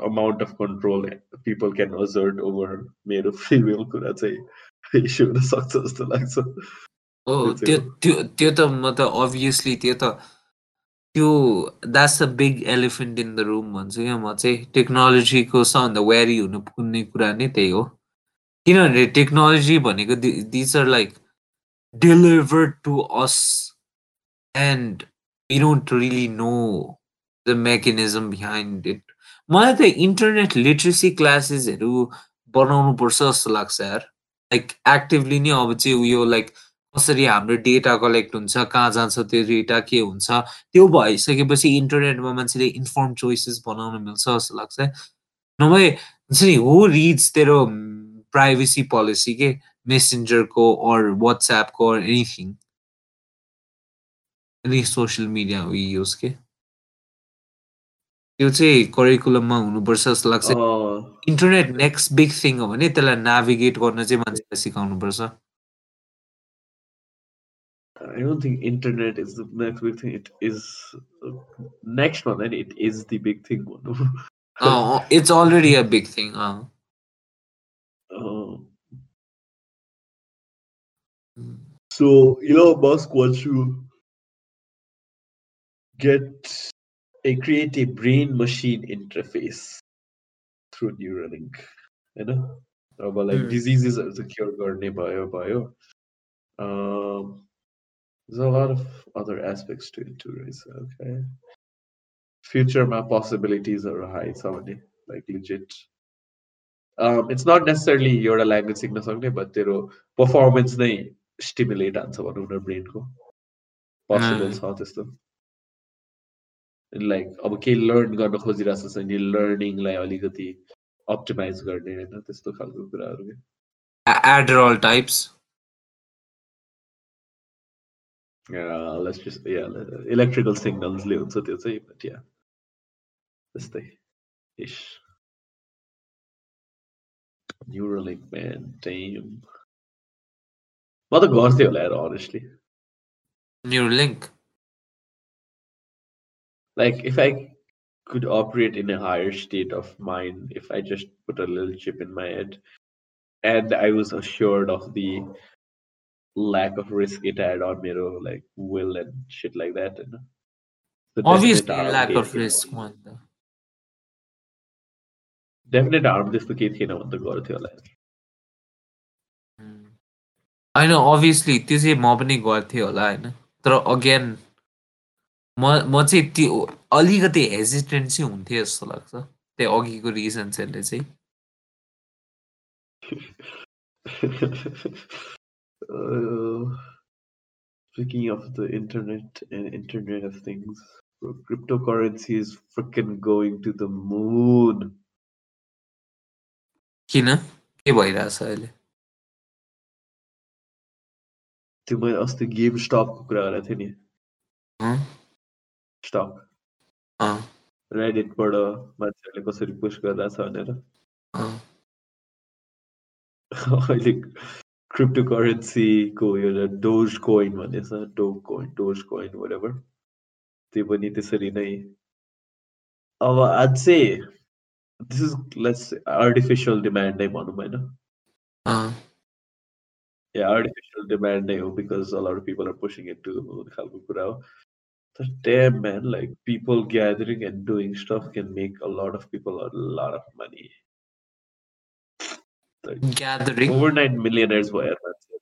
amount of control people can assert over male or female. Could I say? issue the success to like so हो त्यो त्यो त्यो त म त अभियसली त्यो त त्यो that's a big elephant in the room भन्छु क्या म चाहिँ टेक्नोलोजीको सबभन्दा वेरी हुनु पुग्ने कुरा नै त्यही हो। किनभने टेक्नोलोजी भनेको these are like delivered to us and we don't really know the mechanism behind it मलाई त इन्टरनेट लिट्रेसी क्लासेसहरू बनाउनु पर्छ जस्तो लाग्छ यार। लाइक एक्टिभली नै अब चाहिँ उयो लाइक कसरी हाम्रो डेटा कलेक्ट हुन्छ कहाँ जान्छ त्यो डेटा के हुन्छ त्यो भइसकेपछि इन्टरनेटमा मान्छेले इन्फर्म चोइसेस बनाउन मिल्छ जस्तो लाग्छ नभए हुन्छ नि हो रिड्स तेरो प्राइभेसी पोलिसी के? मेसेन्जरको or वाट्सएपको or anything any social media use के? त्यो चाहिँ करिकुलममा हुनुपर्छ जस्तो लाग्छ। इन्टरनेट नेक्स्ट बिग थिङ हो भने त्यसलाई नाभिगेट गर्न चाहिँ मान्छेलाई सिकाउनुपर्छ। I don't think internet is the next big thing. It is uh, next one, and it is the big thing one. oh, it's already a big thing. Oh. Uh, so Elon Musk wants to get a create a brain machine interface through Neuralink, you know, about like mm. diseases as a cure, or bio bio. Um, there's a lot of other aspects to it too, right? So, okay. Future my possibilities are high, somebody like legit. Um, it's not necessarily एउटा ल्याङ्ग्वेज सिक्न सक्ने बट तेरो पर्फर्मेन्स नै स्टिमुलेट हान्छ भनौँ न ब्रेनको पोसिबल अँ। छ त्यस्तो लाइक अब केही लर्न गर्न खोजिरहेको छ नि लर्निङलाई अलिकति अप्टिमाइज गर्ने होइन त्यस्तो खालको कुराहरू के एडरल types let's just yeah electrical सिग्नल्सले हुन्छ त्यो चाहिँ बट या त्यस्तै इस न्युरोलिङ्क म्यान टाइम म त गर्थेँ होला यार honestly Neuralink like if I could operate in a higher state of mind, if I just put a little chip in my head and I was assured of the lack of risk it had on me, like will and shit like that. You know? केही अफ थिएन रिस्क भने- अन्त definite harm त्यस्तो केही थिएन भने त गर्थ्यो होला होइन अभियसली त्यो चाहिँ म पनि गर्थेँ होला होइन तर अगेन म म चाहिँ त्यो अलिकति हेजिटेन्ट चाहिँ हुन्थेँ जस्तो लाग्छ त्यो अघिको रिजन्सहरूले चाहिँ uh, speaking of the internet and internet of things, bro, cryptocurrency is freaking going to the moon. किन के भइरहेछ अहिले त्यो मैले अस्ति गेम स्टकको कुरा गरेको थिएँ नि अँ? स्टक अँ, रेडिटबाट मान्छेहरूले कसरी पुस्ट गरिरहेछ भनेर अँ। अहिले क्रिप्टो करेन्सीको यो डोज कोइन भन्ने छ Dogecoin Dogecoin whatever त्यो पनि त्यसरी नै अब आज चाहिँ this is let's artificial demand नै भनौँ होइन अँ, या आर्टिफिसियल डिमान्ड नै हो because a lot of people are pushing it to खालको कुरा हो तर damn man like people gathering and doing stuff can make a lot of people a lot of money gathering overnight millionaires भयो यार मान्छे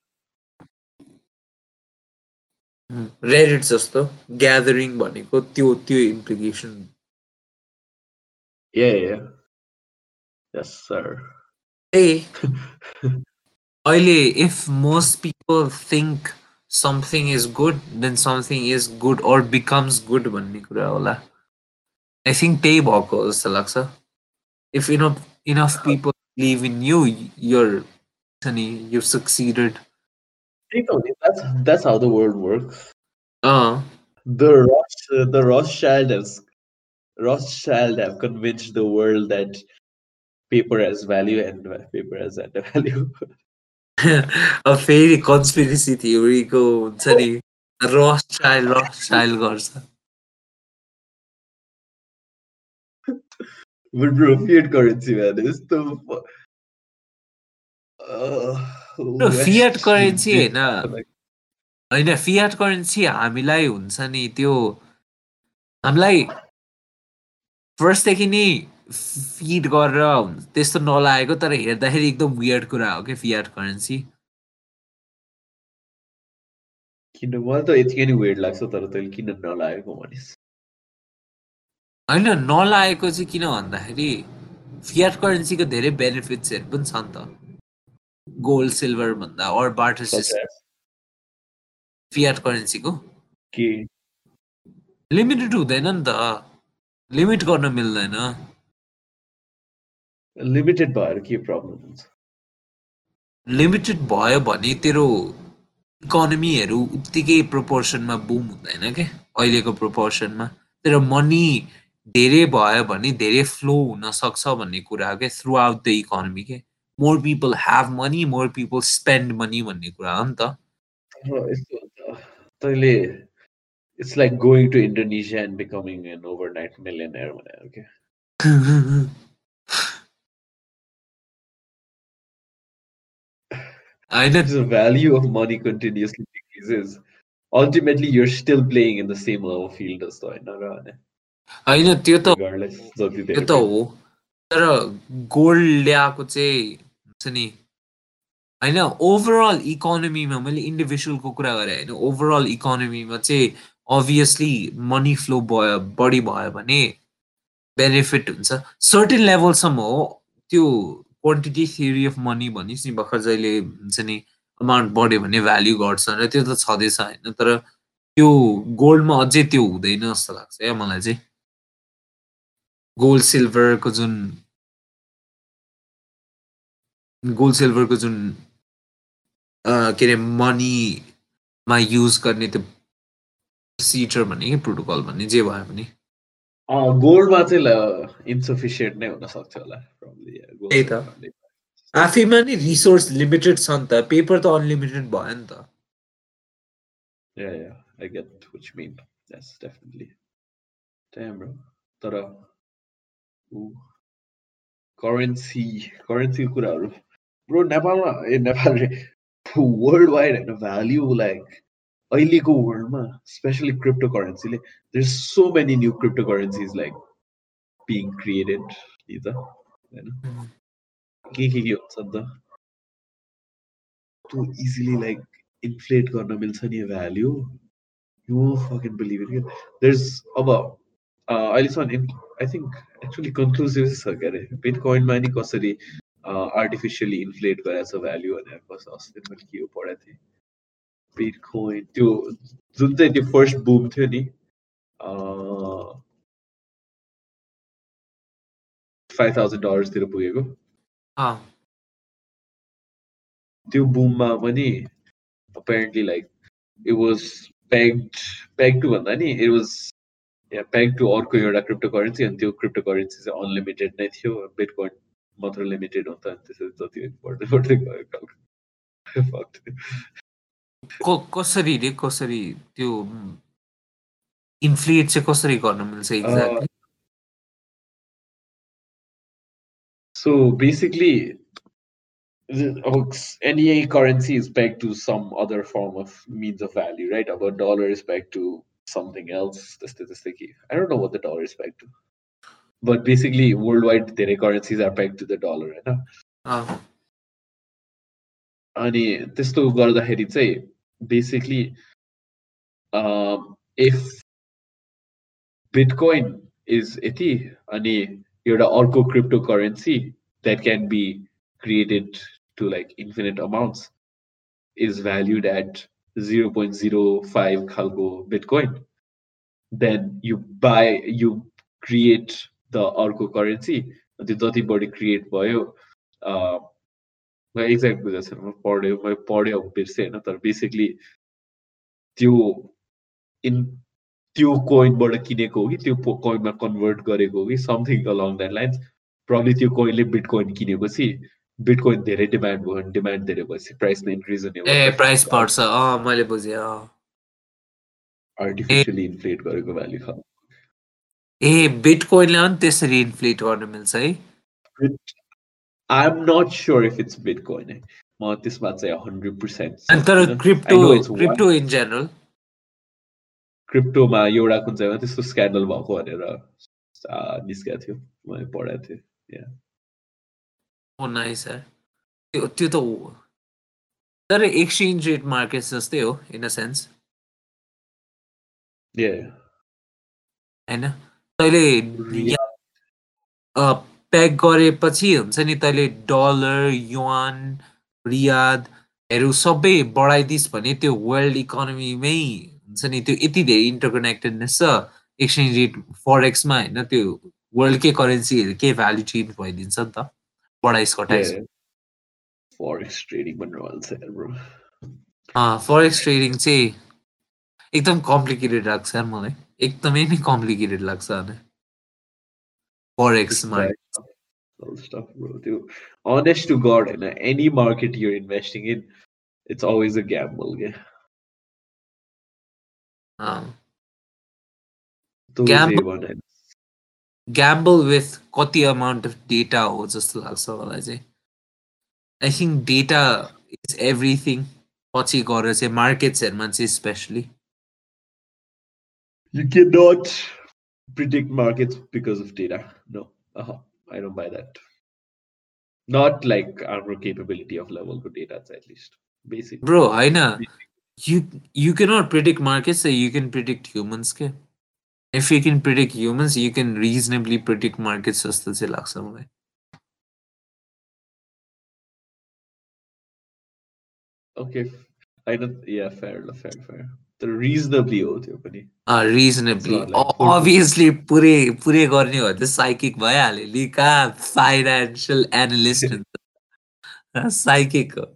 रेडिट जस्तो ग्यादरिङ भनेको त्यो त्यो implication yeah yeah, yeah yes sir ए अहिले if most people think something is good then something is good or becomes good भन्ने कुरा होला आई थिङ्क त्यही भएको हो जस्तो लाग्छ if enough enough people live in you your छ नि you succeeded Think of it, that's that's how the world works अँ the Roths, the Rothschild has Rothschild have convinced the world that paper has value and paper has that value. अब फेरि कन्सपिरेसी थियोरीको हुन्छ नि रस स्टाइल रस स्टाइल गर्छ but bro, fiat currency man is the uh, currency did- होइन होइन फियाट करेन्सी हामीलाई हुन्छ नि त्यो हामीलाई फर्स्टदेखि नै फिड गरेर त्यस्तो नलागेको तर हेर्दाखेरि एकदम वियर्ड कुरा हो कि फियाट करेन्सी किन मलाई त यतिकै नै वेट लाग्छ तर तैँले किन नलागेको भनिस् होइन नलागेको चाहिँ किन भन्दाखेरि फियाट करेन्सीको धेरै बेनिफिट्सहरू पनि छ नि त। गोल्ड सिल्भर भन्दा अर बाटर सिस्टम फियाट करेन्सीको के लिमिटेड हुँदैन नि त। लिमिट गर्न मिल्दैन। लिमिटेड भएर के प्रब्लम हुन्छ? लिमिटेड भयो भने तेरो इकोनोमीहरू उत्तिकै प्रोपोर्सनमा बुम हुँदैन क्या अहिलेको प्रोपोर्सनमा तेरो मनी धेरै भयो भने धेरै फ्लो हुन सक्छ भन्ने कुरा के थ्रु आउट द इकोनोमी के more people have money more people spend money भन्ने कुरा हो नि त तैँले it's like going to Indonesia and becoming an overnight millionaire. Okay. I know the value of money continuously decreases. Ultimately, you're still playing in the same level field as the होइन त्यो त त्यो त हो। तर गोल्ड ल्याएको चाहिँ हुन्छ नि होइन ओभरअल इकोनोमीमा मैले इन्डिभिजुअलको कुरा गरेँ होइन ओभरअल इकोनोमीमा चाहिँ अभियसली मनी फ्लो भयो बढी भयो भने बेनिफिट हुन्छ। सर्टेन लेभलसम्म हो त्यो क्वान्टिटी थियोरी अफ मनी भनिस् नि भर्खर जहिले हुन्छ नि अमाउन्ट बढ्यो भने भ्याल्यु घट्छ र त्यो त छँदैछ होइन तर त्यो गोल्डमा अझै त्यो हुँदैन जस्तो लाग्छ क्या मलाई चाहिँ। गोल्ड सिल्भरको जुन गोल्ड सिल्भरको जुन के अरे मनीमा युज गर्ने त्यो प्रोसिजर भन्ने कि प्रोटोकल भन्ने जे भयो भने गोल्डमा चाहिँ इन्सफिसियन्ट नै हुन सक्छ होला त्यही त आफैमा नि रिसोर्स लिमिटेड छ नि त पेपर त अनलिमिटेड भयो नि त Yeah, yeah, I get what you mean. That's definitely. Damn, bro. तर करेन्सी करेन्सी कुराहरू। ब्रो नेपालमा ए नेपाल वर्ल्ड वाइड होइन भ्याल्यु लाइक अहिलेको वर्ल्डमा specially crypto करेन्सीले there so many new crypto currencies like being created नि त होइन के के के हुन्छ नि त त्यो इजिली लाइक इन्फ्लेट गर्न मिल्छ नि value you fucking believe it there अब अहिलेसम्म आई थिङ्क एक्चुली कन्क्लुसिभ छ के अरे बिट कोइनमा नि कसरी आर्टिफिसियली इन्फ्लेट गरेको छ भ्याल्यु भनेर कस्तो अस्ति मैले के पढाएको थिएँ बिटकोइन त्यो जुन चाहिँ त्यो फर्स्ट बुम थियो नि फाइभ थाउजन्ड डलर्सतिर पुगेको त्यो बुममा पनि apparently like it was pegged peg to भन्दा नि it was प्याक टु अर्को एउटा क्रिप्टो करेन्सी अनि त्यो क्रिप्टो करेन्सी चाहिँ अनलिमिटेड नै थियो बिटकोइन मात्र लिमिटेड हुन्छ अनि त्यसरी जति बढ्दै बढ्दै गयो कसरी रे कसरी त्यो इन्फ्लेट चाहिँ कसरी गर्न मिल्छ exactly So basically, any currency is pegged to some other form of means of value, right? Our dollar is pegged to something else. The statistic, I don't know what the dollar is pegged to, but basically, worldwide, the currencies are pegged to the dollar, right? Uh. अनि त्यस्तो गर्दाखेरि चाहिँ basically um, if Bitcoin is यति अनि एउटा अर्को cryptocurrency that can be created to like infinite amounts is valued at 0.05 खालको Bitcoin, then you buy, you create the अर्को currency, त्यो जति बढी क्रिएट भयो एक्ज्याक्ट बुझाएको छैन पढ्यो मैले पढ्यो अब बिर्सेँ होइन तर बेसिकली त्यो इन त्यो कोइनबाट किनेको हो कि त्यो कोइनमा कन्भर्ट गरेको हो कि something along that lines problem त्यो कोइनले बिट कोइन किनेपछि बिटकोइन धेरै डिमान्ड भयो भने डिमान्ड धेरै भएपछि प्राइस नै इन्क्रिज हुने ए प्राइस बढ्छ। मैले बुझेँ आर्टिफिसियली इन्फ्लेट गरेको भ्याल्यु छ। ए बिटकोइनले पनि त्यसरी इन्फ्लेट गर्न मिल्छ है? I'm not sure if it's Bitcoin. म त्यसमा चाहिँ हन्ड्रेड पर्सेन्ट तर क्रिप्टो क्रिप्टो इन जेनरल क्रिप्टोमा एउटा कुन चाहिँ त्यस्तो स्क्यान्डल भएको भनेर निस्केको थियो मैले पढाएको थिएँ। ओ नाइस सर त्यो त्यो त हो तर एक्सचेन्ज रेट मार्केट जस्तै हो इन अ सेन्स होइन तैँले प्याक गरेपछि हुन्छ नि तैँले डलर युवान रियादहरू सबै बढाइदिस् भने त्यो वर्ल्ड इकोनोमीमै हुन्छ नि त्यो यति धेरै इन्टरकनेक्टेडनेस छ एक्सचेन्ज रेट फरेक्समा होइन त्यो वर्ल्डकै करेन्सीहरू केही भ्याल्यु चेन्ज भइदिन्छ नि त बड़ा ही स्कॉट है फॉरेक्स ट्रेडिंग बनने से ब्रो हाँ फॉरेक्स ट्रेडिंग से एकदम कॉम्प्लिकेटेड लाग्छ यार मलाई एकदमै नै कम्प्लिकेटेड लाग्छ अनि फरेक्समा stuff bro too honest to god in any market you're investing in it's always a gamble yeah um, gamble A1 and gamble with कति अमाउन्ट अफ डेटा हो जस्तो लाग्छ मलाई चाहिँ I think data is everything पछि गएर चाहिँ मार्केट्सहरूमा चाहिँ specially You cannot predict markets because of data. No, uh-huh. I don't buy that. Not like our capability of level to data, at least basic. Bro होइन you you cannot predict markets you can predict humans के if you Can predict humans you can reasonably predict markets जस्तो चाहिँ लाग्छ मलाई Okay, I don't. Yeah, fair, fair, fair. The reasonably हो त्यो पनि reasonably It's not like full- obviously पुरै पुरै गर्ने हो त साइकिक भइहाल्यो नि कहाँ फाइनेन्सियल एनालिस्ट हुन्छ साइकिक हो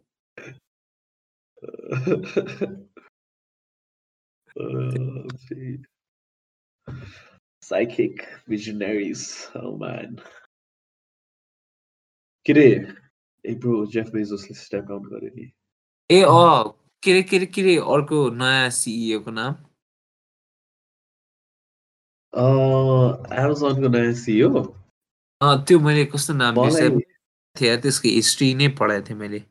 Uh, let's see. Psychic visionaries. Oh man. के रे ए ब्रो जेफ बेजोसले स्टेप डाउन गरे नि ए अँ के अरे के अरे के अरे अर्को नयाँ सिइओ को नाम एमाजोनको नयाँ सिओ अँ त्यो मैले कस्तो नाम थिएँ त्यसको हिस्ट्री नै पढाएको थिएँ मैले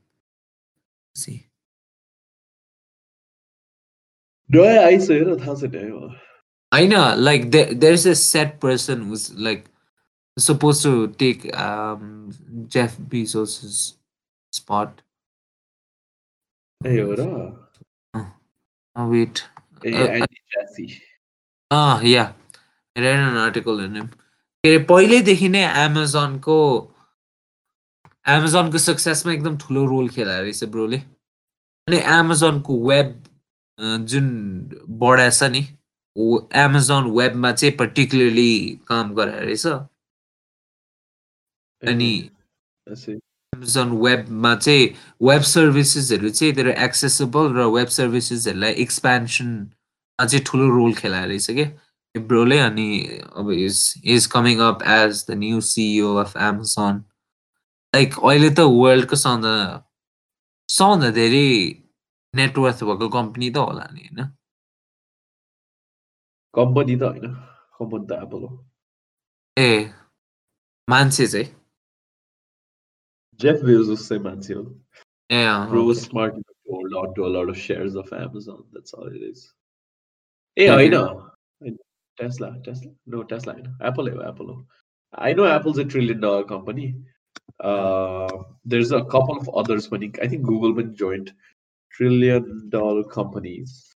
नयाँ आइस हेर थाहा छैन। होइन like there is a set person who like wait A Uh, Andy Jassy uh yeah read an article in him के अरे पहिल्यैदेखि नै एमाजोनको एमाजोनको सक्सेसमा एकदम ठुलो रोल खेला रहेछ ब्रोले। अनि एमाजोनको वेब जुन बढाएछ नि एमाजोन वेबमा चाहिँ पर्टिकुलरली काम गराएर रहेछ। अनि एमाजोन वेबमा चाहिँ वेब सर्भिसेसहरू चाहिँ तर एक्सेसिबल र वेब सर्भिसेसहरूलाई एक्सपेन्सनमा चाहिँ ठुलो रोल खेलाएर रहेछ क्या। ब्रोले अनि अब is is coming up as the new CEO of Amazon like अहिले त वर्ल्डको सबभन्दा सबभन्दा धेरै नेटवर्थ भएको कम्पनी त होला नि होइन? कम्पनी त होइन कम्पनी त एप्पल हो ए मान्छे चाहिँ जेफ बेजोस चाहिँ मान्छे हो ए अँ, Bro okay. smart enough to hold on to a lot of shares of Amazon. That's all it is. Hey, Okay. I know. Tesla, Tesla. No, Tesla. I know. Apple, eh, Apple. oh. I know Apple's a trillion dollar company. Uh, there's a couple of others, but I think Google been joined trillion dollar companies.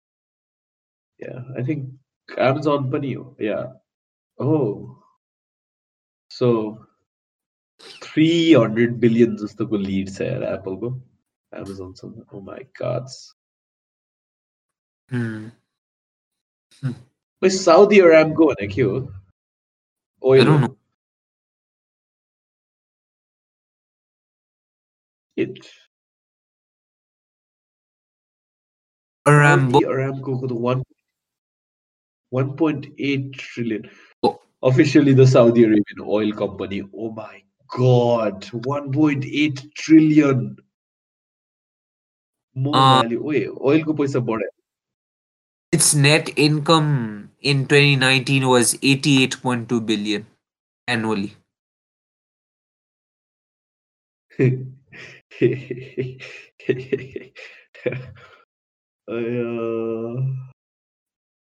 Yeah, I think Amazon bunny. Yeah. Oh. So 300 billion जस्तो को lead छ यार Apple को. Amazon सँग. Oh my god. Hmm. Wait, Saudi Aramco भनेको के हो? Oil. I don't हो? know. It. Arambo. Saudi Aramco को तो one 1.8 trillion. Oh. Officially, the Saudi Arabian oil company. Oh my God, 1.8 trillion. More uh, value. Its net income in 2019 was 88.2 billion annually. uh,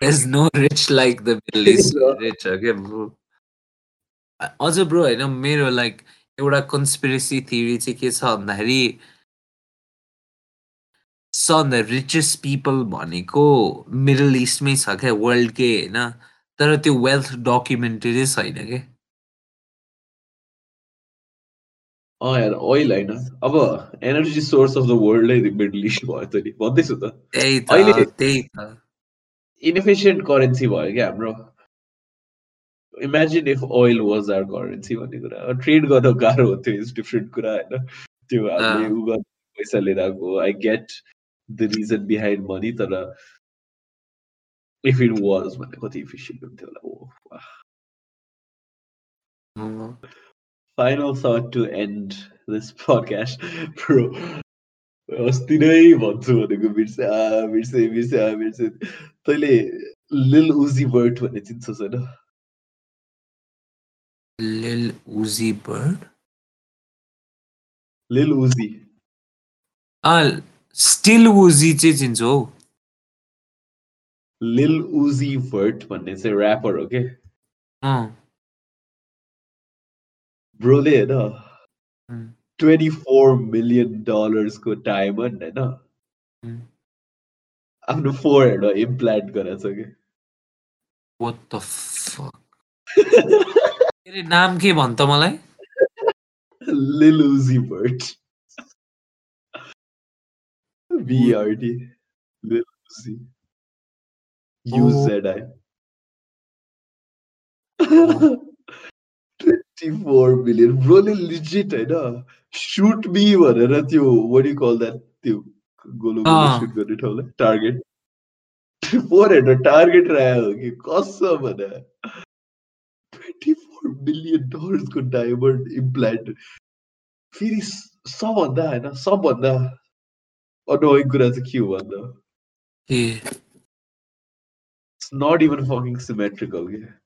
there is no rich like the Middle East. Rich क्या bro. अझ ब्रो होइन मेरो लाइक एउटा कन्सपिरेसी थियोरी चाहिँ के छ भन्दाखेरि सन द रिचेस्ट पिपल भनेको मिडल इस्टमै छ क्या वर्ल्डकै होइन? तर त्यो वेल्थ डकुमेन्टेडै छैन क्या अँ यार ओइल होइन? अब एनर्जी सोर्स अफ द वर्ल्डै मिडल इस्ट भयो त नि भन्दैछु त। त्यही त त्यही त। इनएफिसियन्ट करेन्सी भयो क्या हाम्रो imagine if oil was our currency भन्ने कुरा ट्रेड गर्न गाह्रो हुन्थ्यो इज डिफ्रेन्ट कुरा होइन त्यो हामीले अँ। उ गर्न पैसा लिएर आएको I get the reason behind money तर इफ इट वाज भने कति इफिसियन्ट हुन्थ्यो होला ओ अँ। final thought to end this podcast, bro. अस्ति नै भन्छु भनेको बिर्से आ बिर्से बिर्से आ बिर्से। तैँले लिल उजी बर्ट भन्ने चिन्छस् होइन लिल उजी बर्ड लिल उजी स्टिल उजी चाहिँ चिन्छु हौ। लिल उजी भर्ट भन्ने चाहिँ ऱ्यापर हो के? ब्रोले होइन? ट्वेंटी फोर मिलियन डलर्स को डायमंड है ना? Hmm. आफ्नो फोरहेड इम्प्लान्ट गराएको छ कि What the fuck? तेरे नाम के भन् त मलाई? लिलुजी बर्ड बिआरडी लिलुजी युजेड आई 64 million. Bro, legit eh, है ना shoot me one eh, what do you call that त्यो गोलो गोलो shoot target. फोर है ना target रहा होगी कसम 24 million dollars को diamond implant. फेरि eh, Oh no, सबभन्दा अनोइङ कुरा चाहिँ one, though. Yeah. It's not even fucking symmetrical, okay.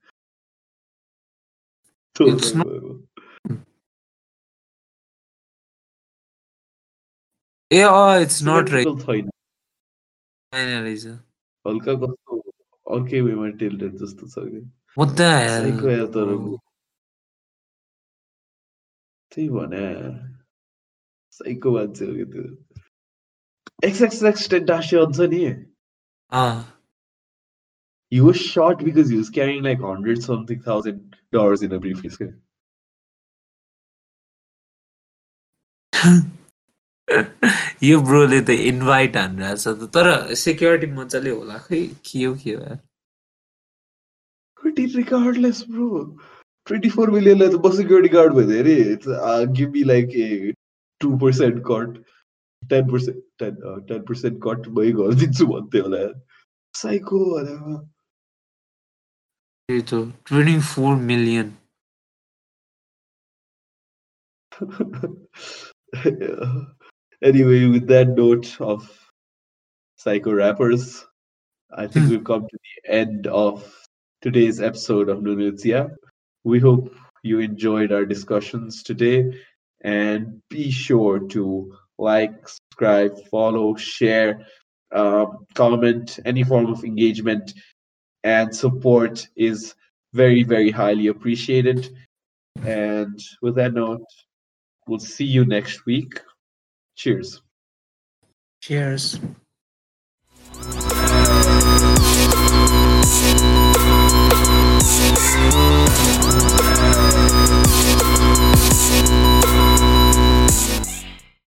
It's ए अँ इट्स नट राइट छैन छैन रहेछ हल्का कस्तो अर्कै वेमा टिल्टेड जस्तो छ कि What the साइको यार तर? त्यही भने साइको मान्छे हो कि त्यो एक्सएक्सएक्स टेन्टासियन छ नि He was shot because he was carrying like hundred something thousand dollars in a briefcase. यो ब्रोले त इन्भाइट हानिरहेछ त तर सेक्युरिटी मजाले होला खै के हो के हो it regardless, bro. 24 million like the security guard with it. It's uh, give me like a two percent cut, ten percent, ten uh, ten percent cut. My God, ये 24 million. Anyway, with that note of psycho rappers, I think hmm. we've come to the end of today's episode of Nunutia. We hope you enjoyed our discussions today and be sure to like, subscribe, follow, share, uh, comment, any form of engagement and support is very, very highly appreciated. And with that note, we'll see you next week. Cheers. Cheers.